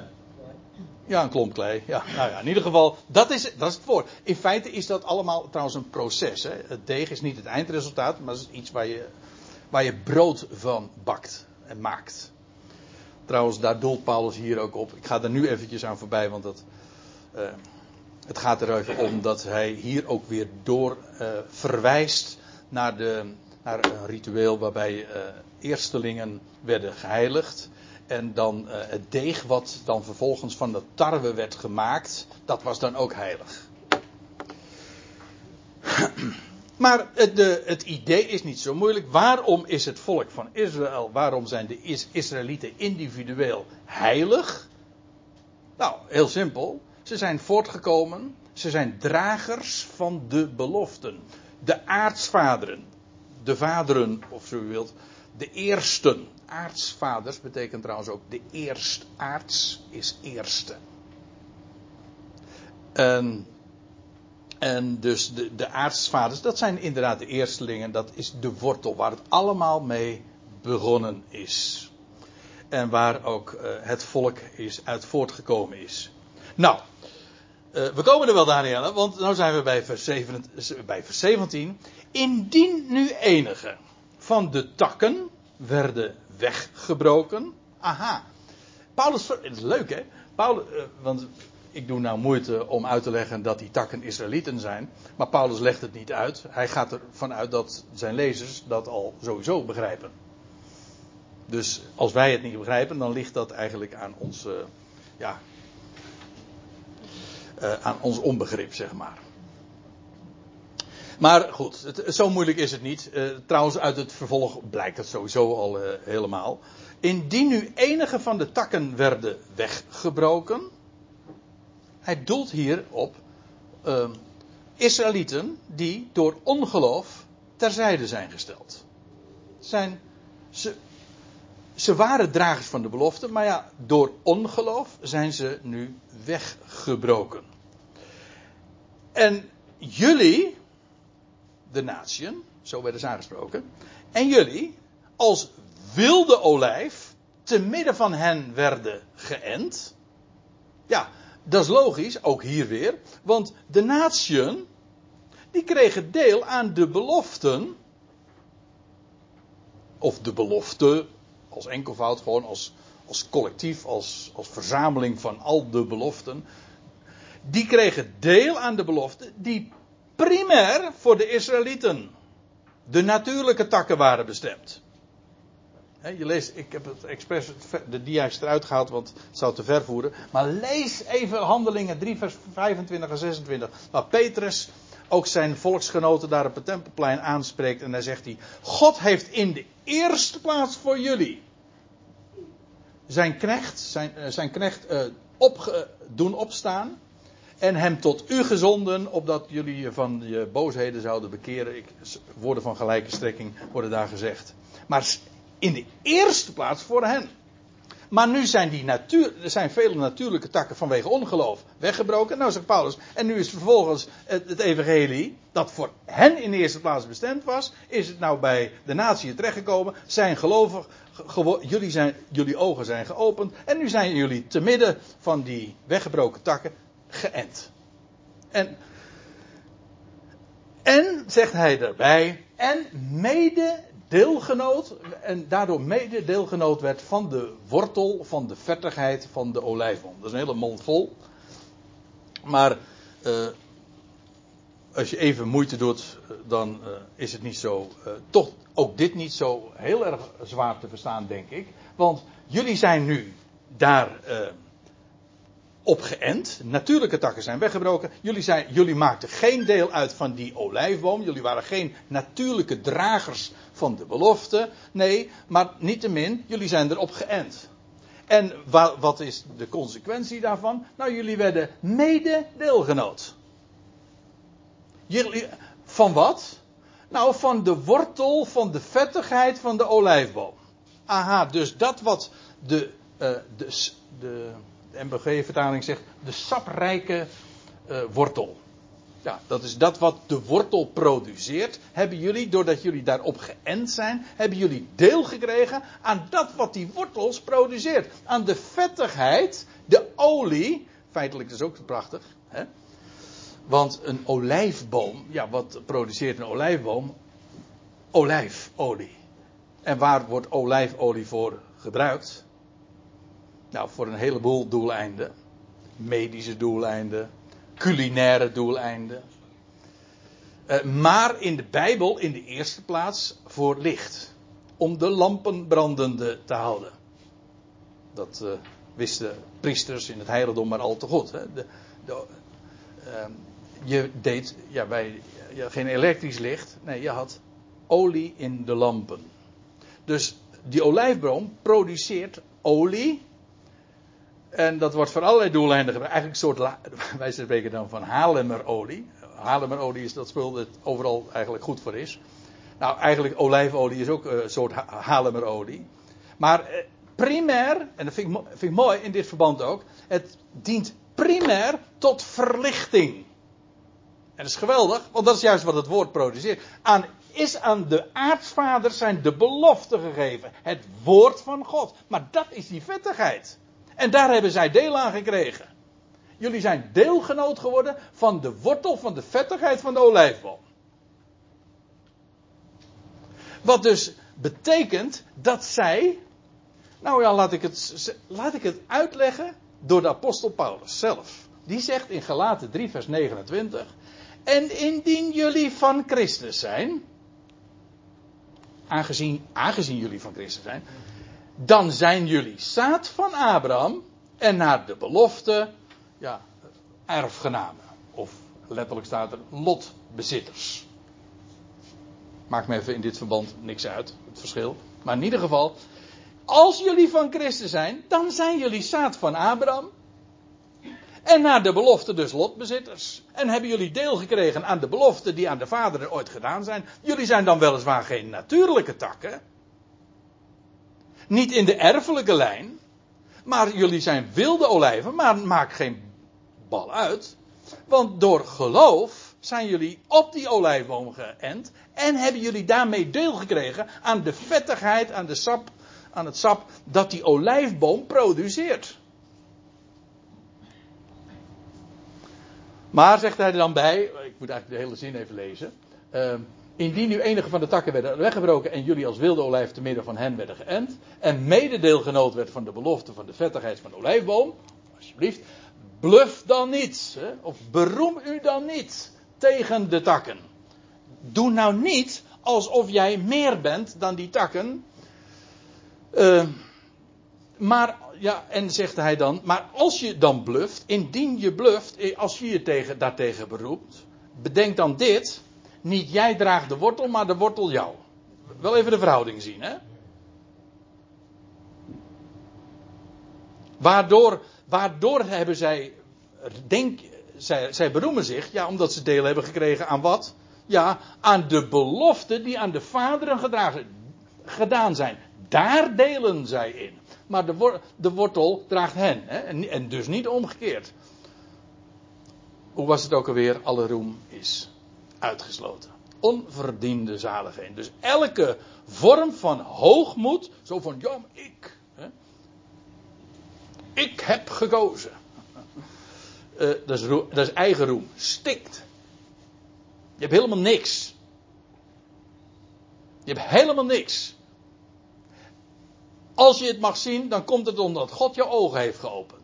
Ja, een klomp klei. Ja, nou ja, in ieder geval, dat is, dat is het woord. In feite is dat allemaal trouwens een proces. Hè? Het deeg is niet het eindresultaat, maar het is iets waar je, waar je brood van bakt en maakt. Trouwens, daar doelt Paulus hier ook op. Ik ga er nu eventjes aan voorbij, want dat. Uh, het gaat er even om dat hij hier ook weer door uh, verwijst naar, de, naar een ritueel waarbij uh, eerstelingen werden geheiligd. En dan uh, het deeg wat dan vervolgens van de tarwe werd gemaakt, dat was dan ook heilig. Maar het, de, het idee is niet zo moeilijk. Waarom is het volk van Israël, waarom zijn de Israëlieten individueel heilig? Nou, heel simpel. Ze zijn voortgekomen. Ze zijn dragers van de beloften. De aartsvaderen. De vaderen, of zo u wilt. De eersten. Aartsvaders betekent trouwens ook de eerst. Aarts is eerste. En, en dus de, de aartsvaders, dat zijn inderdaad de eerstelingen. Dat is de wortel waar het allemaal mee begonnen is. En waar ook uh, het volk is uit voortgekomen is. Nou, uh, we komen er wel, Danielle, want nu zijn we bij vers, 7, bij vers 17. Indien nu enige van de takken werden weggebroken. Aha. Paulus, het is leuk hè? Paulus, uh, want ik doe nou moeite om uit te leggen dat die takken Israëlieten zijn. Maar Paulus legt het niet uit. Hij gaat ervan uit dat zijn lezers dat al sowieso begrijpen. Dus als wij het niet begrijpen, dan ligt dat eigenlijk aan uh, ja, uh, aan ons onbegrip, zeg maar. Maar goed, het, zo moeilijk is het niet. Uh, trouwens, uit het vervolg blijkt het sowieso al uh, helemaal. Indien nu enige van de takken werden weggebroken. Hij doelt hier op uh, Israëlieten die door ongeloof terzijde zijn gesteld. Zijn, ze, ze waren dragers van de belofte, maar ja, door ongeloof zijn ze nu weggebroken. En jullie, de natieën, zo werden ze aangesproken, en jullie, als wilde olijf, te midden van hen werden geënt. Ja, dat is logisch, ook hier weer, want de natieën, die kregen deel aan de beloften, of de belofte als enkelvoud, gewoon als, als collectief, als, als verzameling van al de beloften. Die kregen deel aan de belofte die primair voor de Israëlieten, de natuurlijke takken waren bestemd. je leest, ik heb het expres de dia's eruit gehaald, want het zou te ver voeren. Maar lees even Handelingen 3, vers 25 en 26. Waar Petrus ook zijn volksgenoten daar op het tempelplein aanspreekt. En daar zegt hij: God heeft in de eerste plaats voor jullie zijn knecht, zijn, eh, zijn knecht uh, op, doen opstaan. En hem tot u gezonden, opdat jullie je van je boosheden zouden bekeren. Ik, woorden van gelijke strekking worden daar gezegd. Maar in de eerste plaats voor hen. Maar nu zijn die natuur, er zijn vele natuurlijke takken vanwege ongeloof weggebroken. Nou zegt Paulus, en nu is vervolgens het, evangelie, dat voor hen in de eerste plaats bestemd was, is het nou bij de natie terechtgekomen. Zijn gelovig, jullie, zijn, jullie ogen zijn geopend. En nu zijn jullie te midden van die weggebroken takken geënt. En, en zegt hij erbij, en mede deelgenoot en daardoor mede deelgenoot werd van de wortel, van de vettigheid van de olijfboom. Dat is een hele mond vol. Maar uh, als je even moeite doet, dan uh, is het niet zo, uh, toch ook dit niet zo heel erg zwaar te verstaan, denk ik. Want jullie zijn nu daar op geënt. Natuurlijke takken zijn weggebroken. Jullie, zijn, jullie maakten geen deel uit van die olijfboom. Jullie waren geen natuurlijke dragers van de belofte. Nee, maar niettemin, jullie zijn erop geënt. En wa, wat is de consequentie daarvan? Nou, jullie werden mede deelgenoot. Jullie, van wat? Nou, van de wortel van de vettigheid van de olijfboom. Aha, dus dat wat de, uh, de, de de MBG-vertaling zegt, de saprijke uh, wortel. Ja, dat is dat wat de wortel produceert. Hebben jullie, doordat jullie daarop geënt zijn, hebben jullie deel gekregen aan dat wat die wortels produceert. Aan de vettigheid, de olie. Feitelijk is ook prachtig. Hè? Want een olijfboom, ja, wat produceert een olijfboom? Olijfolie. En waar wordt olijfolie voor gebruikt? Nou, voor een heleboel doeleinden. Medische doeleinden, culinaire doeleinden. Uh, maar in de Bijbel in de eerste plaats voor licht. Om de lampen brandende te houden. Dat uh, wisten priesters in het heiligdom maar al te goed. Hè? De, de, uh, je deed ja, bij, ja, geen elektrisch licht. Nee, je had olie in de lampen. Dus die olijfboom produceert olie en dat wordt voor allerlei doeleinden gebruikt. Eigenlijk een soort, wij spreken dan van Halemerolie. Halemerolie is dat spul dat overal eigenlijk goed voor is. Nou, eigenlijk olijfolie is ook een soort halemerolie. Maar eh, primair, en dat vind ik, vind ik mooi in dit verband ook, het dient primair tot verlichting. En dat is geweldig, want dat is juist wat het woord produceert. Aan, is aan de aartsvaders zijn de belofte gegeven. Het woord van God. Maar dat is die vettigheid. En daar hebben zij deel aan gekregen. Jullie zijn deelgenoot geworden van de wortel van de vettigheid van de olijfboom. Wat dus betekent dat zij. Nou ja, laat ik het, laat ik het uitleggen door de apostel Paulus zelf. Die zegt in Galaten 3, vers 29. En indien jullie van Christus zijn. Aangezien, aangezien jullie van Christus zijn dan zijn jullie zaad van Abraham en naar de belofte, ja, erfgenamen. Of letterlijk staat er lotbezitters. Maakt me even in dit verband niks uit, het verschil. Maar in ieder geval, als jullie van Christus zijn, dan zijn jullie zaad van Abraham. En naar de belofte dus lotbezitters. En hebben jullie deel gekregen aan de belofte die aan de vader er ooit gedaan zijn. Jullie zijn dan weliswaar geen natuurlijke takken. Niet in de erfelijke lijn. Maar jullie zijn wilde olijven, maar maak geen bal uit. Want door geloof zijn jullie op die olijfboom geënt. En hebben jullie daarmee deel gekregen aan de vettigheid, aan, de sap, aan het sap dat die olijfboom produceert. Maar, zegt hij er dan bij, ik moet eigenlijk de hele zin even lezen. Uh, indien nu enige van de takken werden weggebroken en jullie als wilde olijf te midden van hen werden geënt. En mededeelgenoot werd van de belofte van de vettigheid van de olijfboom. Alsjeblieft. Bluf dan niet. Hè, of beroem u dan niet tegen de takken. Doe nou niet alsof jij meer bent dan die takken. Uh, maar, ja, en zegt hij dan, maar als je dan bluft, indien je bluft, eh, als je je tegen, daartegen beroept, bedenk dan dit, niet jij draagt de wortel, maar de wortel jou. Wel even de verhouding zien, hè? Waardoor, waardoor hebben zij, denk, zij, zij beroemen zich, ja, omdat ze deel hebben gekregen aan wat? Ja, aan de beloften die aan de vaderen gedragen, gedaan zijn. Daar delen zij in. Maar de, de wortel draagt hen, hè? En, en dus niet omgekeerd. Hoe was het ook alweer? Alle roem is uitgesloten. Onverdiende zaligheid. Dus elke vorm van hoogmoed, zo van ja, ik. Hè, ik heb gekozen. Uh, dat, is dat is eigen roem. Stikt. Je hebt helemaal niks. Je hebt helemaal niks. Als je het mag zien, dan komt het omdat God je ogen heeft geopend.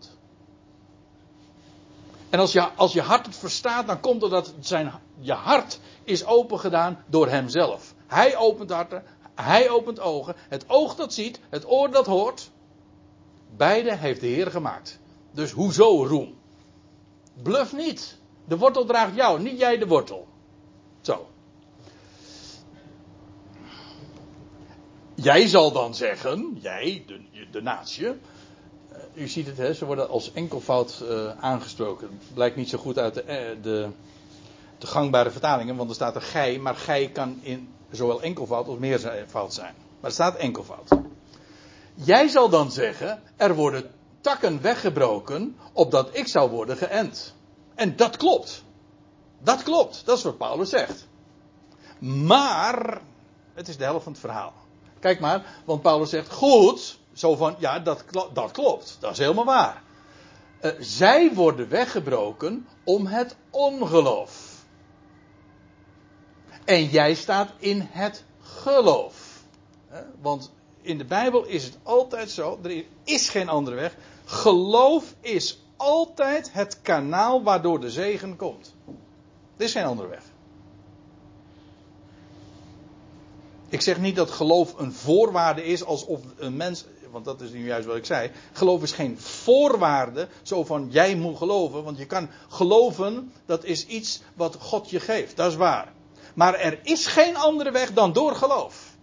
En als je, als je hart het verstaat, dan komt het dat zijn, je hart is opengedaan door hemzelf. Hij opent harten, hij opent ogen. Het oog dat ziet, het oor dat hoort. Beide heeft de Heer gemaakt. Dus hoezo roem? Bluf niet. De wortel draagt jou, niet jij de wortel. Zo. Jij zal dan zeggen, jij, de, de natie, u ziet het, hè, ze worden als enkelvoud uh, aangesproken. Blijkt niet zo goed uit de, eh, de, de, gangbare vertalingen, want er staat er gij, maar gij kan in zowel enkelvoud als meervoud zijn. Maar er staat enkelvoud. Jij zal dan zeggen, er worden takken weggebroken, opdat ik zou worden geënt. En dat klopt. Dat klopt. Dat is wat Paulus zegt. Maar, het is de helft van het verhaal. Kijk maar, want Paulus zegt, goed, zo van, ja, dat, dat klopt. Dat is helemaal waar. Uh, zij worden weggebroken om het ongeloof. En jij staat in het geloof. Uh, want in de Bijbel is het altijd zo, er is geen andere weg. Geloof is altijd het kanaal waardoor de zegen komt. Er is geen andere weg. Ik zeg niet dat geloof een voorwaarde is alsof een mens want dat is nu juist wat ik zei. Geloof is geen voorwaarde, zo van jij moet geloven, want je kan geloven, dat is iets wat God je geeft, dat is waar. Maar er is geen andere weg dan door geloof.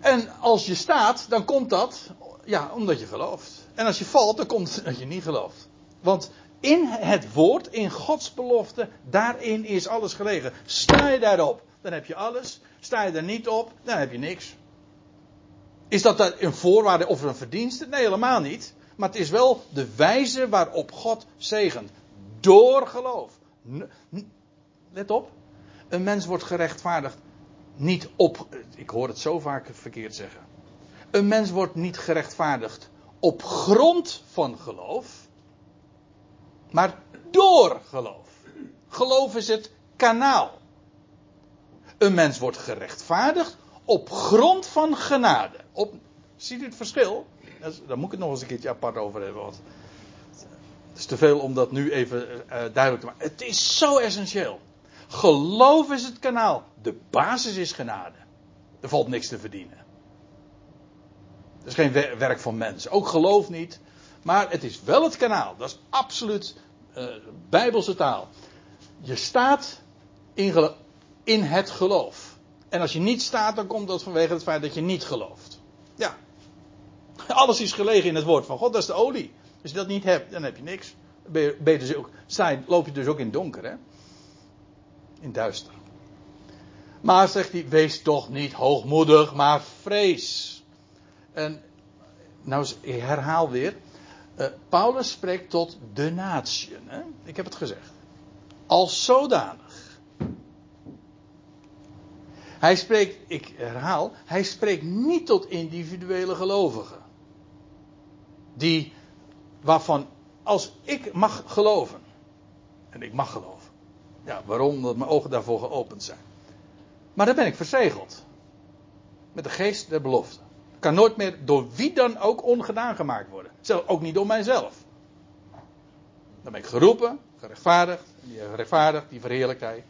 En als je staat, dan komt dat, ja, omdat je gelooft. En als je valt, dan komt het omdat je niet gelooft. Want in het woord, in Gods belofte, daarin is alles gelegen. Sta je daarop, dan heb je alles. Sta je er niet op, dan heb je niks. Is dat een voorwaarde of een verdienste? Nee, helemaal niet. Maar het is wel de wijze waarop God zegent. Door geloof. Let op. Een mens wordt gerechtvaardigd niet op. Ik hoor het zo vaak verkeerd zeggen. Een mens wordt niet gerechtvaardigd op grond van geloof. Maar door geloof. Geloof is het kanaal. Een mens wordt gerechtvaardigd op grond van genade. Op, ziet u het verschil? Daar moet ik het nog eens een keertje apart over hebben. Want het is te veel om dat nu even uh, duidelijk te maken. Het is zo essentieel. Geloof is het kanaal. De basis is genade. Er valt niks te verdienen. Het is geen werk van mensen. Ook geloof niet. Maar het is wel het kanaal. Dat is absoluut uh, bijbelse taal. Je staat in, in het geloof. En als je niet staat, dan komt dat vanwege het feit dat je niet gelooft. Ja. Alles is gelegen in het woord van God, dat is de olie. Als je dat niet hebt, dan heb je niks. Ben dus ook, loop je dus ook in donker, hè? In duister. Maar zegt hij, wees toch niet hoogmoedig, maar vrees. En nou, ik herhaal weer. Uh, Paulus spreekt tot de natie. Ik heb het gezegd. Als zodanig. Hij spreekt, ik herhaal, hij spreekt niet tot individuele gelovigen. Die, waarvan, als ik mag geloven. En ik mag geloven. Ja, waarom? Omdat mijn ogen daarvoor geopend zijn. Maar dan ben ik verzegeld. Met de geest der belofte. Kan nooit meer door wie dan ook ongedaan gemaakt worden. Zelf ook niet door mijzelf. Dan ben ik geroepen, gerechtvaardigd. En die gerechtvaardigd, die verheerlijkt hij.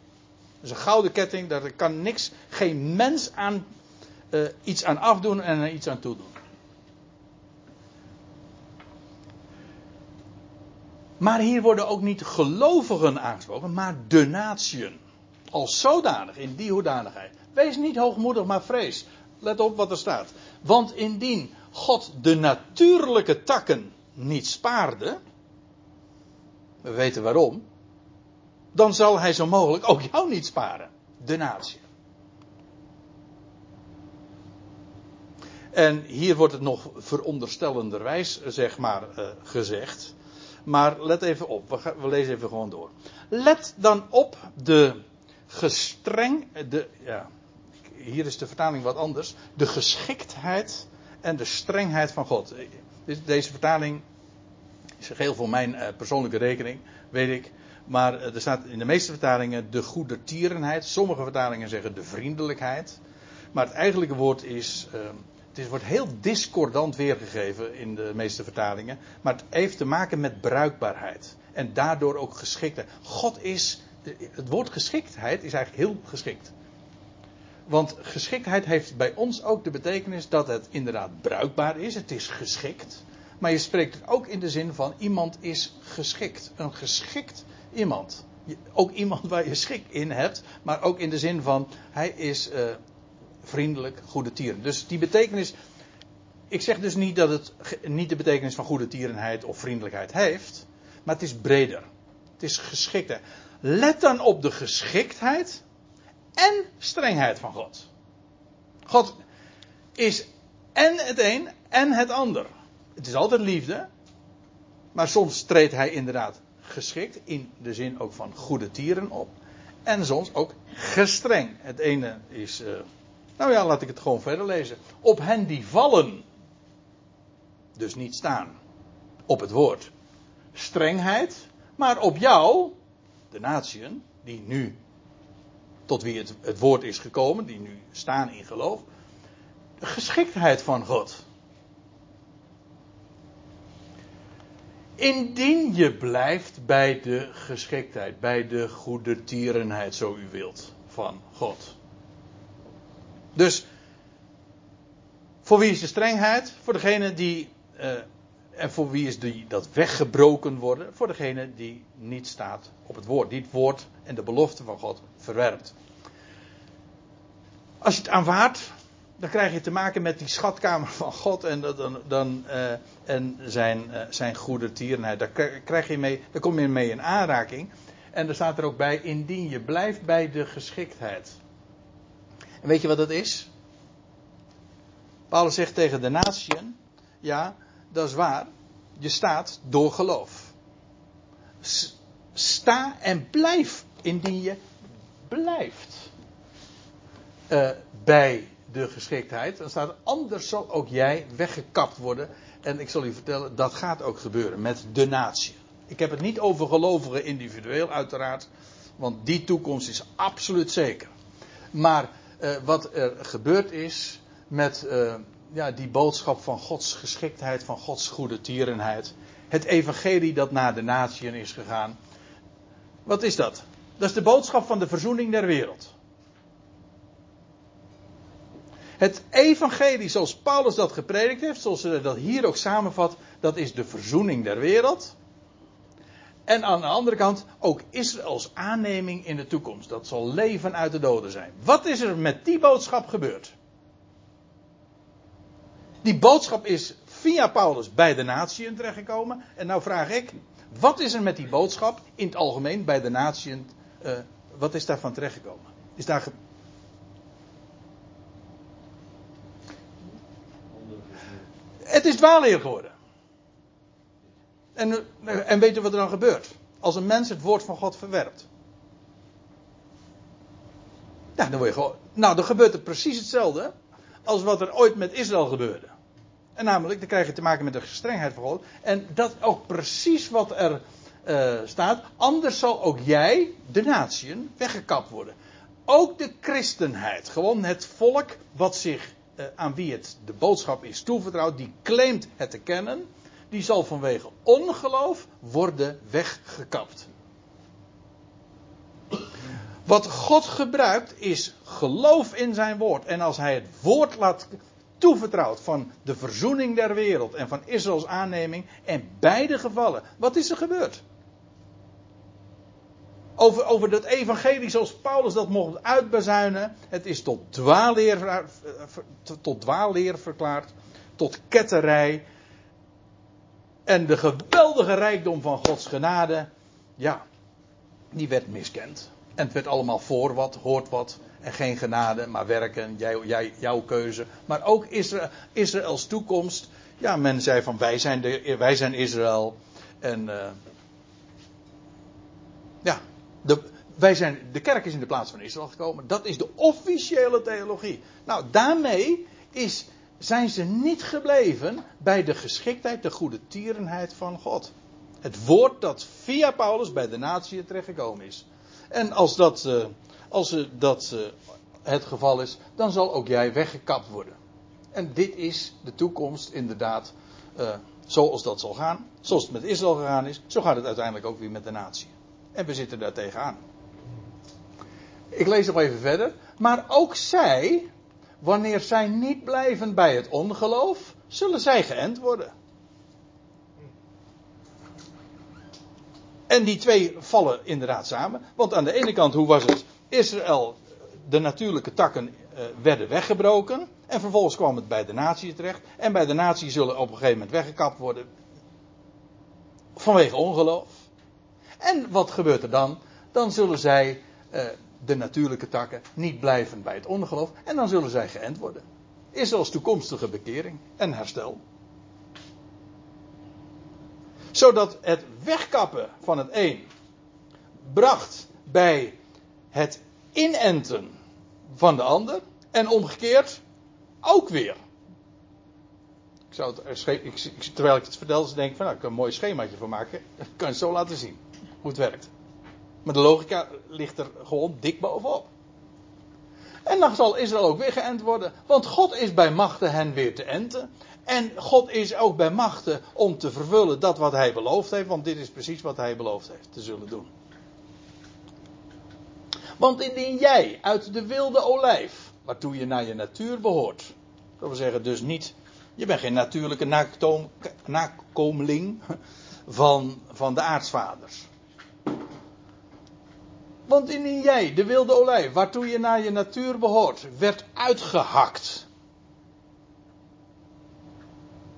Is een gouden ketting, daar kan niks, geen mens aan, uh, iets aan afdoen en iets aan toedoen. Maar hier worden ook niet gelovigen aangesproken, maar de natieën. Als zodanig, in die hoedanigheid. Wees niet hoogmoedig, maar vrees. Let op wat er staat. Want indien God de natuurlijke takken niet spaarde. We weten waarom. Dan zal hij zo mogelijk ook jou niet sparen. De natie. En hier wordt het nog veronderstellenderwijs, zeg maar, uh, gezegd. Maar let even op, we, gaan, we, lezen even gewoon door. Let dan op de gestreng, de, ja, hier is de vertaling wat anders. De geschiktheid en de strengheid van God. Deze vertaling is geheel voor mijn eh, persoonlijke rekening, weet ik. Maar eh, er staat in de meeste vertalingen de goede tierenheid. Sommige vertalingen zeggen de vriendelijkheid. Maar het eigenlijke woord is. Uh, het wordt heel discordant weergegeven in de meeste vertalingen. Maar het heeft te maken met bruikbaarheid. En daardoor ook geschiktheid. God is. Het woord geschiktheid is eigenlijk heel geschikt. Want geschiktheid heeft bij ons ook de betekenis dat het inderdaad bruikbaar is. Het is geschikt. Maar je spreekt het ook in de zin van iemand is geschikt. Een geschikt iemand. Ook iemand waar je schik in hebt. Maar ook in de zin van hij is uh, vriendelijk, goede tieren. Dus die betekenis. Ik zeg dus niet dat het niet de betekenis van goede tierenheid of vriendelijkheid heeft. Maar het is breder. Het is geschikte. Let dan op de geschiktheid en strengheid van God. God is en het een en het ander. Het is altijd liefde. Maar soms treedt hij inderdaad geschikt, in de zin ook van goede tieren op. En soms ook gestreng. Het ene is, uh, nou ja, laat ik het gewoon verder lezen. Op hen die vallen, dus niet staan, op het woord. Strengheid, maar op jou, de natieën, die nu tot wie het, het woord is gekomen, die nu staan in geloof. De geschiktheid van God. Indien je blijft bij de geschiktheid, bij de goede tierenheid, zo u wilt, van God. Dus, voor wie is de strengheid? Voor degene die, uh, en voor wie is die, dat weggebroken worden? Voor degene die niet staat op het woord, die het woord en de belofte van God verwerpt. Als je het aanvaardt, dan krijg je te maken met die schatkamer van God en, dan, dan, uh, en zijn, uh, zijn goede tierenheid. Daar, krijg je mee, daar kom je mee in aanraking. En er staat er ook bij, indien je blijft bij de geschiktheid. En weet je wat dat is? Paulus zegt tegen de natieën, ja, dat is waar. Je staat door geloof. Sta en blijf indien je blijft uh, bij de geschiktheid. Dan staat er, anders zal ook jij weggekapt worden. En ik zal u vertellen, dat gaat ook gebeuren met de natie. Ik heb het niet over gelovigen individueel, uiteraard. Want die toekomst is absoluut zeker. Maar uh, wat er gebeurd is met uh, ja, die boodschap van Gods geschiktheid, van Gods goede tierenheid. Het evangelie dat naar de natieën is gegaan. Wat is dat? Dat is de boodschap van de verzoening der wereld. Het evangelie zoals Paulus dat gepredikt heeft, zoals hij dat hier ook samenvat, dat is de verzoening der wereld. En aan de andere kant ook Israëls aanneming in de toekomst. Dat zal leven uit de doden zijn. Wat is er met die boodschap gebeurd? Die boodschap is via Paulus bij de natieën terechtgekomen. En nou vraag ik, wat is er met die boodschap in het algemeen bij de natieën, uh, wat is daarvan terechtgekomen? Is daar Het is dwaalleer geworden. En, en weet je wat er dan gebeurt? Als een mens het woord van God verwerpt. Ja, dan je gewoon. Nou, dan gebeurt er precies hetzelfde als wat er ooit met Israël gebeurde. En namelijk, dan krijg je te maken met de gestrengheid van God. En dat ook precies wat er uh, staat. Anders zal ook jij, de natieën, weggekapt worden. Ook de christenheid, gewoon het volk wat zich, uh, aan wie het de boodschap is toevertrouwd, die claimt het te kennen, die zal vanwege ongeloof worden weggekapt. Wat God gebruikt is geloof in zijn woord. En als hij het woord laat toevertrouwd van de verzoening der wereld en van Israëls aanneming. En beide gevallen, wat is er gebeurd? Over, over dat evangelie zoals Paulus dat mocht uitbezuinen. Het is tot dwaalleer, tot dwaalleer verklaard. Tot ketterij. En de geweldige rijkdom van Gods genade. Ja, die werd miskend. En het werd allemaal voor wat, hoort wat. En geen genade, maar werken, jij, jij, jouw keuze. Maar ook Israël, Israëls toekomst. Ja, men zei van wij zijn, de, wij zijn Israël. En uh, ja, de, wij zijn, de kerk is in de plaats van Israël gekomen. Dat is de officiële theologie. Nou, daarmee is, zijn ze niet gebleven bij de geschiktheid, de goede tierenheid van God. Het woord dat via Paulus bij de natie terechtgekomen is. En als dat, uh, als dat uh, het geval is, dan zal ook jij weggekapt worden. En dit is de toekomst inderdaad uh, zoals dat zal gaan. Zoals het met Israël gegaan is, zo gaat het uiteindelijk ook weer met de natie. En we zitten daar tegenaan. Ik lees nog even verder. Maar ook zij, wanneer zij niet blijven bij het ongeloof, zullen zij geënt worden. En die twee vallen inderdaad samen. Want aan de ene kant, hoe was het? Israël, de natuurlijke takken uh, werden weggebroken. En vervolgens kwam het bij de natie terecht. En bij de natie zullen op een gegeven moment weggekapt worden. Vanwege ongeloof. En wat gebeurt er dan? Dan zullen zij, uh, de natuurlijke takken, niet blijven bij het ongeloof. En dan zullen zij geënt worden. Israëls toekomstige bekering en herstel zodat het wegkappen van het een bracht bij het inenten van de ander. En omgekeerd ook weer. Ik zou ik, terwijl ik het vertel, denk ik van nou, ik kan een mooi schemaatje van maken. Ik kan het zo laten zien hoe het werkt. Maar de logica ligt er gewoon dik bovenop. En dan zal Israël ook weer geënt worden. Want God is bij machten hen weer te enten. En God is ook bij machten om te vervullen dat wat hij beloofd heeft. Want dit is precies wat hij beloofd heeft te zullen doen. Want indien jij uit de wilde olijf, waartoe je naar je natuur behoort. Dat wil zeggen dus niet, je bent geen natuurlijke nakomeling van, van de aartsvaders. Want indien jij, de wilde olijf, waartoe je naar je natuur behoort, werd uitgehakt.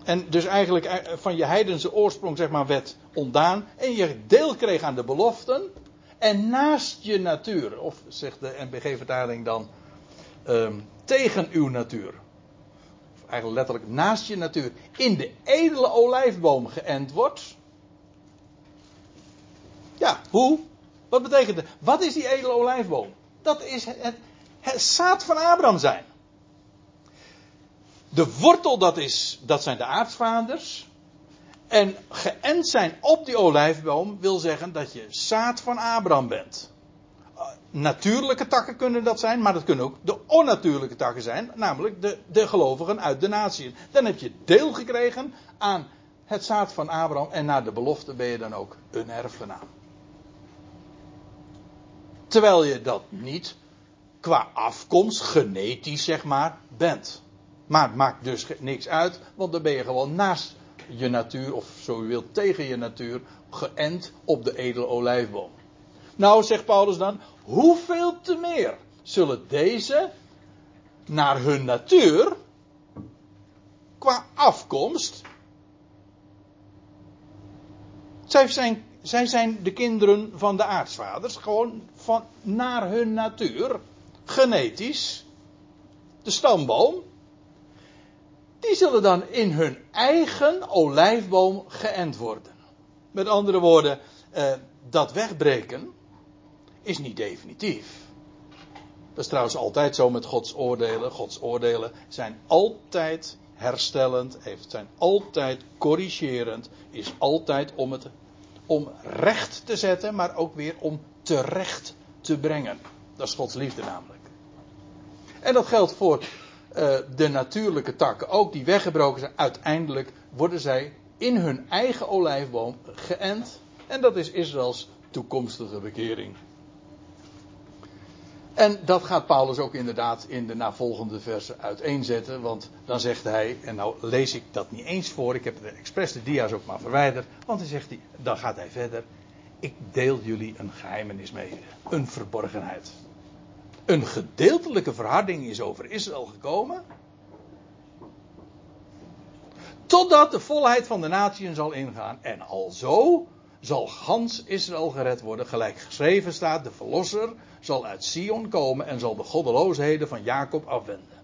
En dus eigenlijk eh, van je heidense oorsprong, zeg maar, werd ontdaan. En je deel kreeg aan de beloften. En naast je natuur, of zegt de NBG-vertaling dan, um, tegen uw natuur. Of eigenlijk letterlijk naast je natuur. In de edele olijfboom geënt wordt. Ja, hoe? Wat betekent het? Wat is die edele olijfboom? Dat is het, het zaad van Abraham zijn. De wortel, dat, is, dat zijn de aartsvaders. En geënt zijn op die olijfboom wil zeggen dat je zaad van Abraham bent. Natuurlijke takken kunnen dat zijn, maar dat kunnen ook de onnatuurlijke takken zijn, namelijk de, de gelovigen uit de natie. Dan heb je deel gekregen aan het zaad van Abraham en naar de belofte ben je dan ook een erfgenaam. Terwijl je dat niet qua afkomst, genetisch zeg maar, bent. Maar het maakt dus niks uit, want dan ben je gewoon naast je natuur, of zo u wilt, tegen je natuur, geënt op de edele olijfboom. Nou, zegt Paulus dan, hoeveel te meer zullen deze naar hun natuur, qua afkomst, zij zijn, zij zijn de kinderen van de aartsvaders, gewoon van, naar hun natuur, genetisch, de stamboom, die zullen dan in hun eigen olijfboom geënt worden. Met andere woorden, eh, dat wegbreken is niet definitief. Dat is trouwens altijd zo met Gods oordelen. Gods oordelen zijn altijd herstellend, zijn altijd corrigerend, is altijd om het om recht te zetten, maar ook weer om terecht te brengen. Dat is Gods liefde namelijk. En dat geldt voor uh, de natuurlijke takken ook, die weggebroken zijn. Uiteindelijk worden zij in hun eigen olijfboom geënt. En dat is Israëls toekomstige bekering. En dat gaat Paulus ook inderdaad in de navolgende versen uiteenzetten. Want dan zegt hij, en nou lees ik dat niet eens voor, ik heb de expres de dia's ook maar verwijderd. Want dan zegt hij, dan gaat hij verder. Ik deel jullie een geheimenis mee, een verborgenheid. Een gedeeltelijke verharding is over Israël gekomen. Totdat de volheid van de natieën zal ingaan. En alzo zal gans Israël gered worden. Gelijk geschreven staat, de verlosser zal uit Sion komen en zal de goddeloosheden van Jacob afwenden.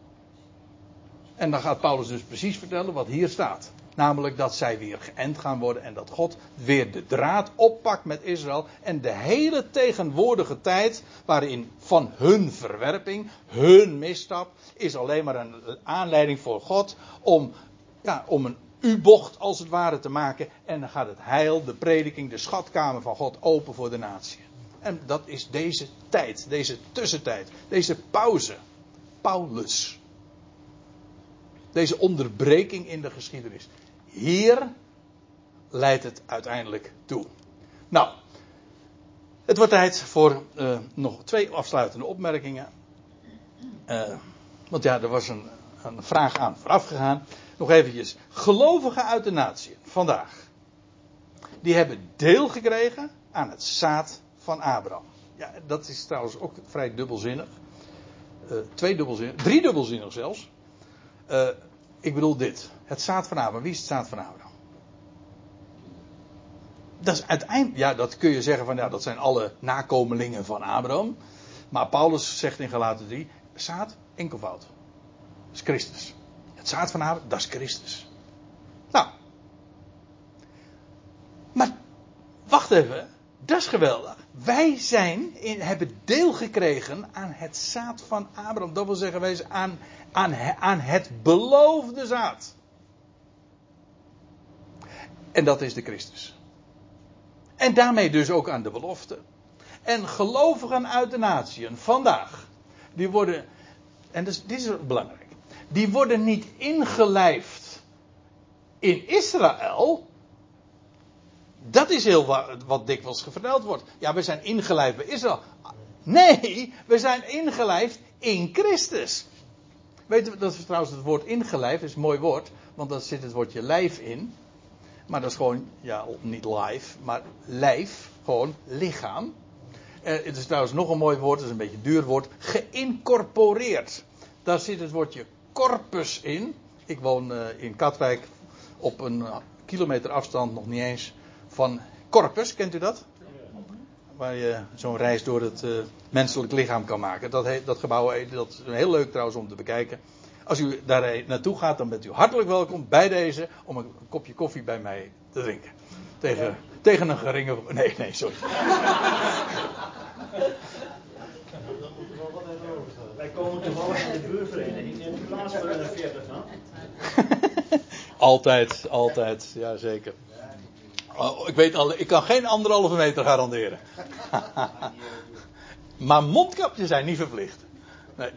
En dan gaat Paulus dus precies vertellen wat hier staat. Namelijk dat zij weer geënt gaan worden en dat God weer de draad oppakt met Israël. En de hele tegenwoordige tijd waarin van hun verwerping, hun misstap, is alleen maar een aanleiding voor God om, ja, om een U-bocht als het ware te maken. En dan gaat het heil, de prediking, de schatkamer van God open voor de natie. En dat is deze tijd, deze tussentijd, deze pauze. Paulus. Deze onderbreking in de geschiedenis. Hier leidt het uiteindelijk toe. Nou, het wordt tijd voor uh, nog twee afsluitende opmerkingen. Uh, want ja, er was een, een vraag aan vooraf gegaan. Nog eventjes. Gelovigen uit de natie vandaag. Die hebben deel gekregen aan het zaad van Abraham. Ja, dat is trouwens ook vrij dubbelzinnig. Uh, twee dubbelzinnig, drie dubbelzinnig zelfs. Uh, ik bedoel dit. Het zaad van Abraham. Wie is het zaad van Abraham? Dat is uiteindelijk, ja, dat kun je zeggen van, ja, dat zijn alle nakomelingen van Abraham. Maar Paulus zegt in Galaten 3, zaad enkelvoud. Dat is Christus. Het zaad van Abraham, dat is Christus. Nou. Maar, wacht even. Dat is geweldig. Wij zijn in, hebben deel gekregen aan het zaad van Abraham. Dat wil zeggen, wij zijn aan, aan, aan het beloofde zaad. En dat is de Christus. En daarmee dus ook aan de belofte. En gelovigen uit de natieën vandaag, die worden, en dus, dit is belangrijk, die worden niet ingelijfd in Israël, dat is heel wat, dikwijls verteld wordt. Ja, we zijn ingelijfd bij Israël. Nee, we zijn ingelijfd in Christus. Weet je, dat is trouwens het woord ingelijfd, is een mooi woord, want daar zit het woordje lijf in. Maar dat is gewoon, ja, niet live, maar lijf, gewoon lichaam. Eh, het is trouwens nog een mooi woord, het is een beetje een duur woord, geïncorporeerd. Daar zit het woordje corpus in. Ik woon uh, in Katwijk op een kilometer afstand, nog niet eens, van Corpus, kent u dat? Waar je zo'n reis door het uh, menselijk lichaam kan maken. Dat, dat gebouw dat is heel leuk trouwens om te bekijken. Als u daar naartoe gaat, dan bent u hartelijk welkom bij deze om een kopje koffie bij mij te drinken. Tegen, tegen een geringe. Nee, nee, sorry. Wij komen toevallig buurvereniging in plaats een 40 altijd, altijd, ja zeker. Oh, ik weet al, ik kan geen anderhalve meter garanderen. maar mondkapjes zijn niet verplicht. Nee.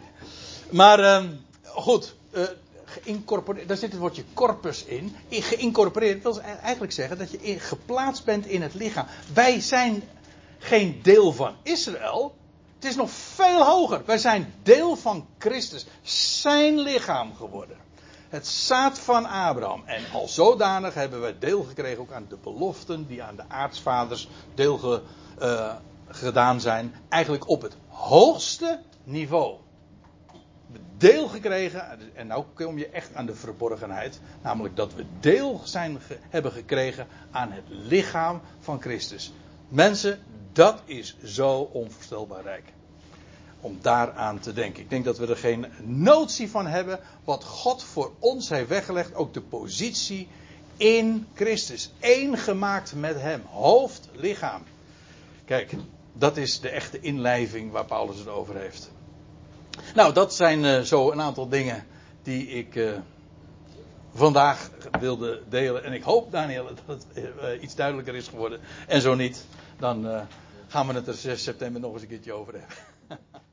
Maar uh, goed, uh, geïncorporeerd, daar zit het woordje corpus in. Geïncorporeerd wil eigenlijk zeggen dat je geplaatst bent in het lichaam. Wij zijn geen deel van Israël. Het is nog veel hoger. Wij zijn deel van Christus, zijn lichaam geworden het zaad van Abraham. En al zodanig hebben we deel gekregen ook aan de beloften die aan de aartsvaders deel ge, uh, gedaan zijn. Eigenlijk op het hoogste niveau. Deel gekregen, en nou kom je echt aan de verborgenheid. Namelijk dat we deel zijn, hebben gekregen aan het lichaam van Christus. Mensen, dat is zo onvoorstelbaar rijk. om daaraan te denken. Ik denk dat we er geen notie van hebben wat God voor ons heeft weggelegd. Ook de positie in Christus. Eén gemaakt met Hem. Hoofd, lichaam. Kijk, dat is de echte inlijving waar Paulus het over heeft. Nou, dat zijn uh, zo een aantal dingen die ik uh, vandaag wilde delen. En ik hoop, Daniel, dat het uh, iets duidelijker is geworden. En zo niet, dan gaan we het er 6 september nog eens een keertje over hebben.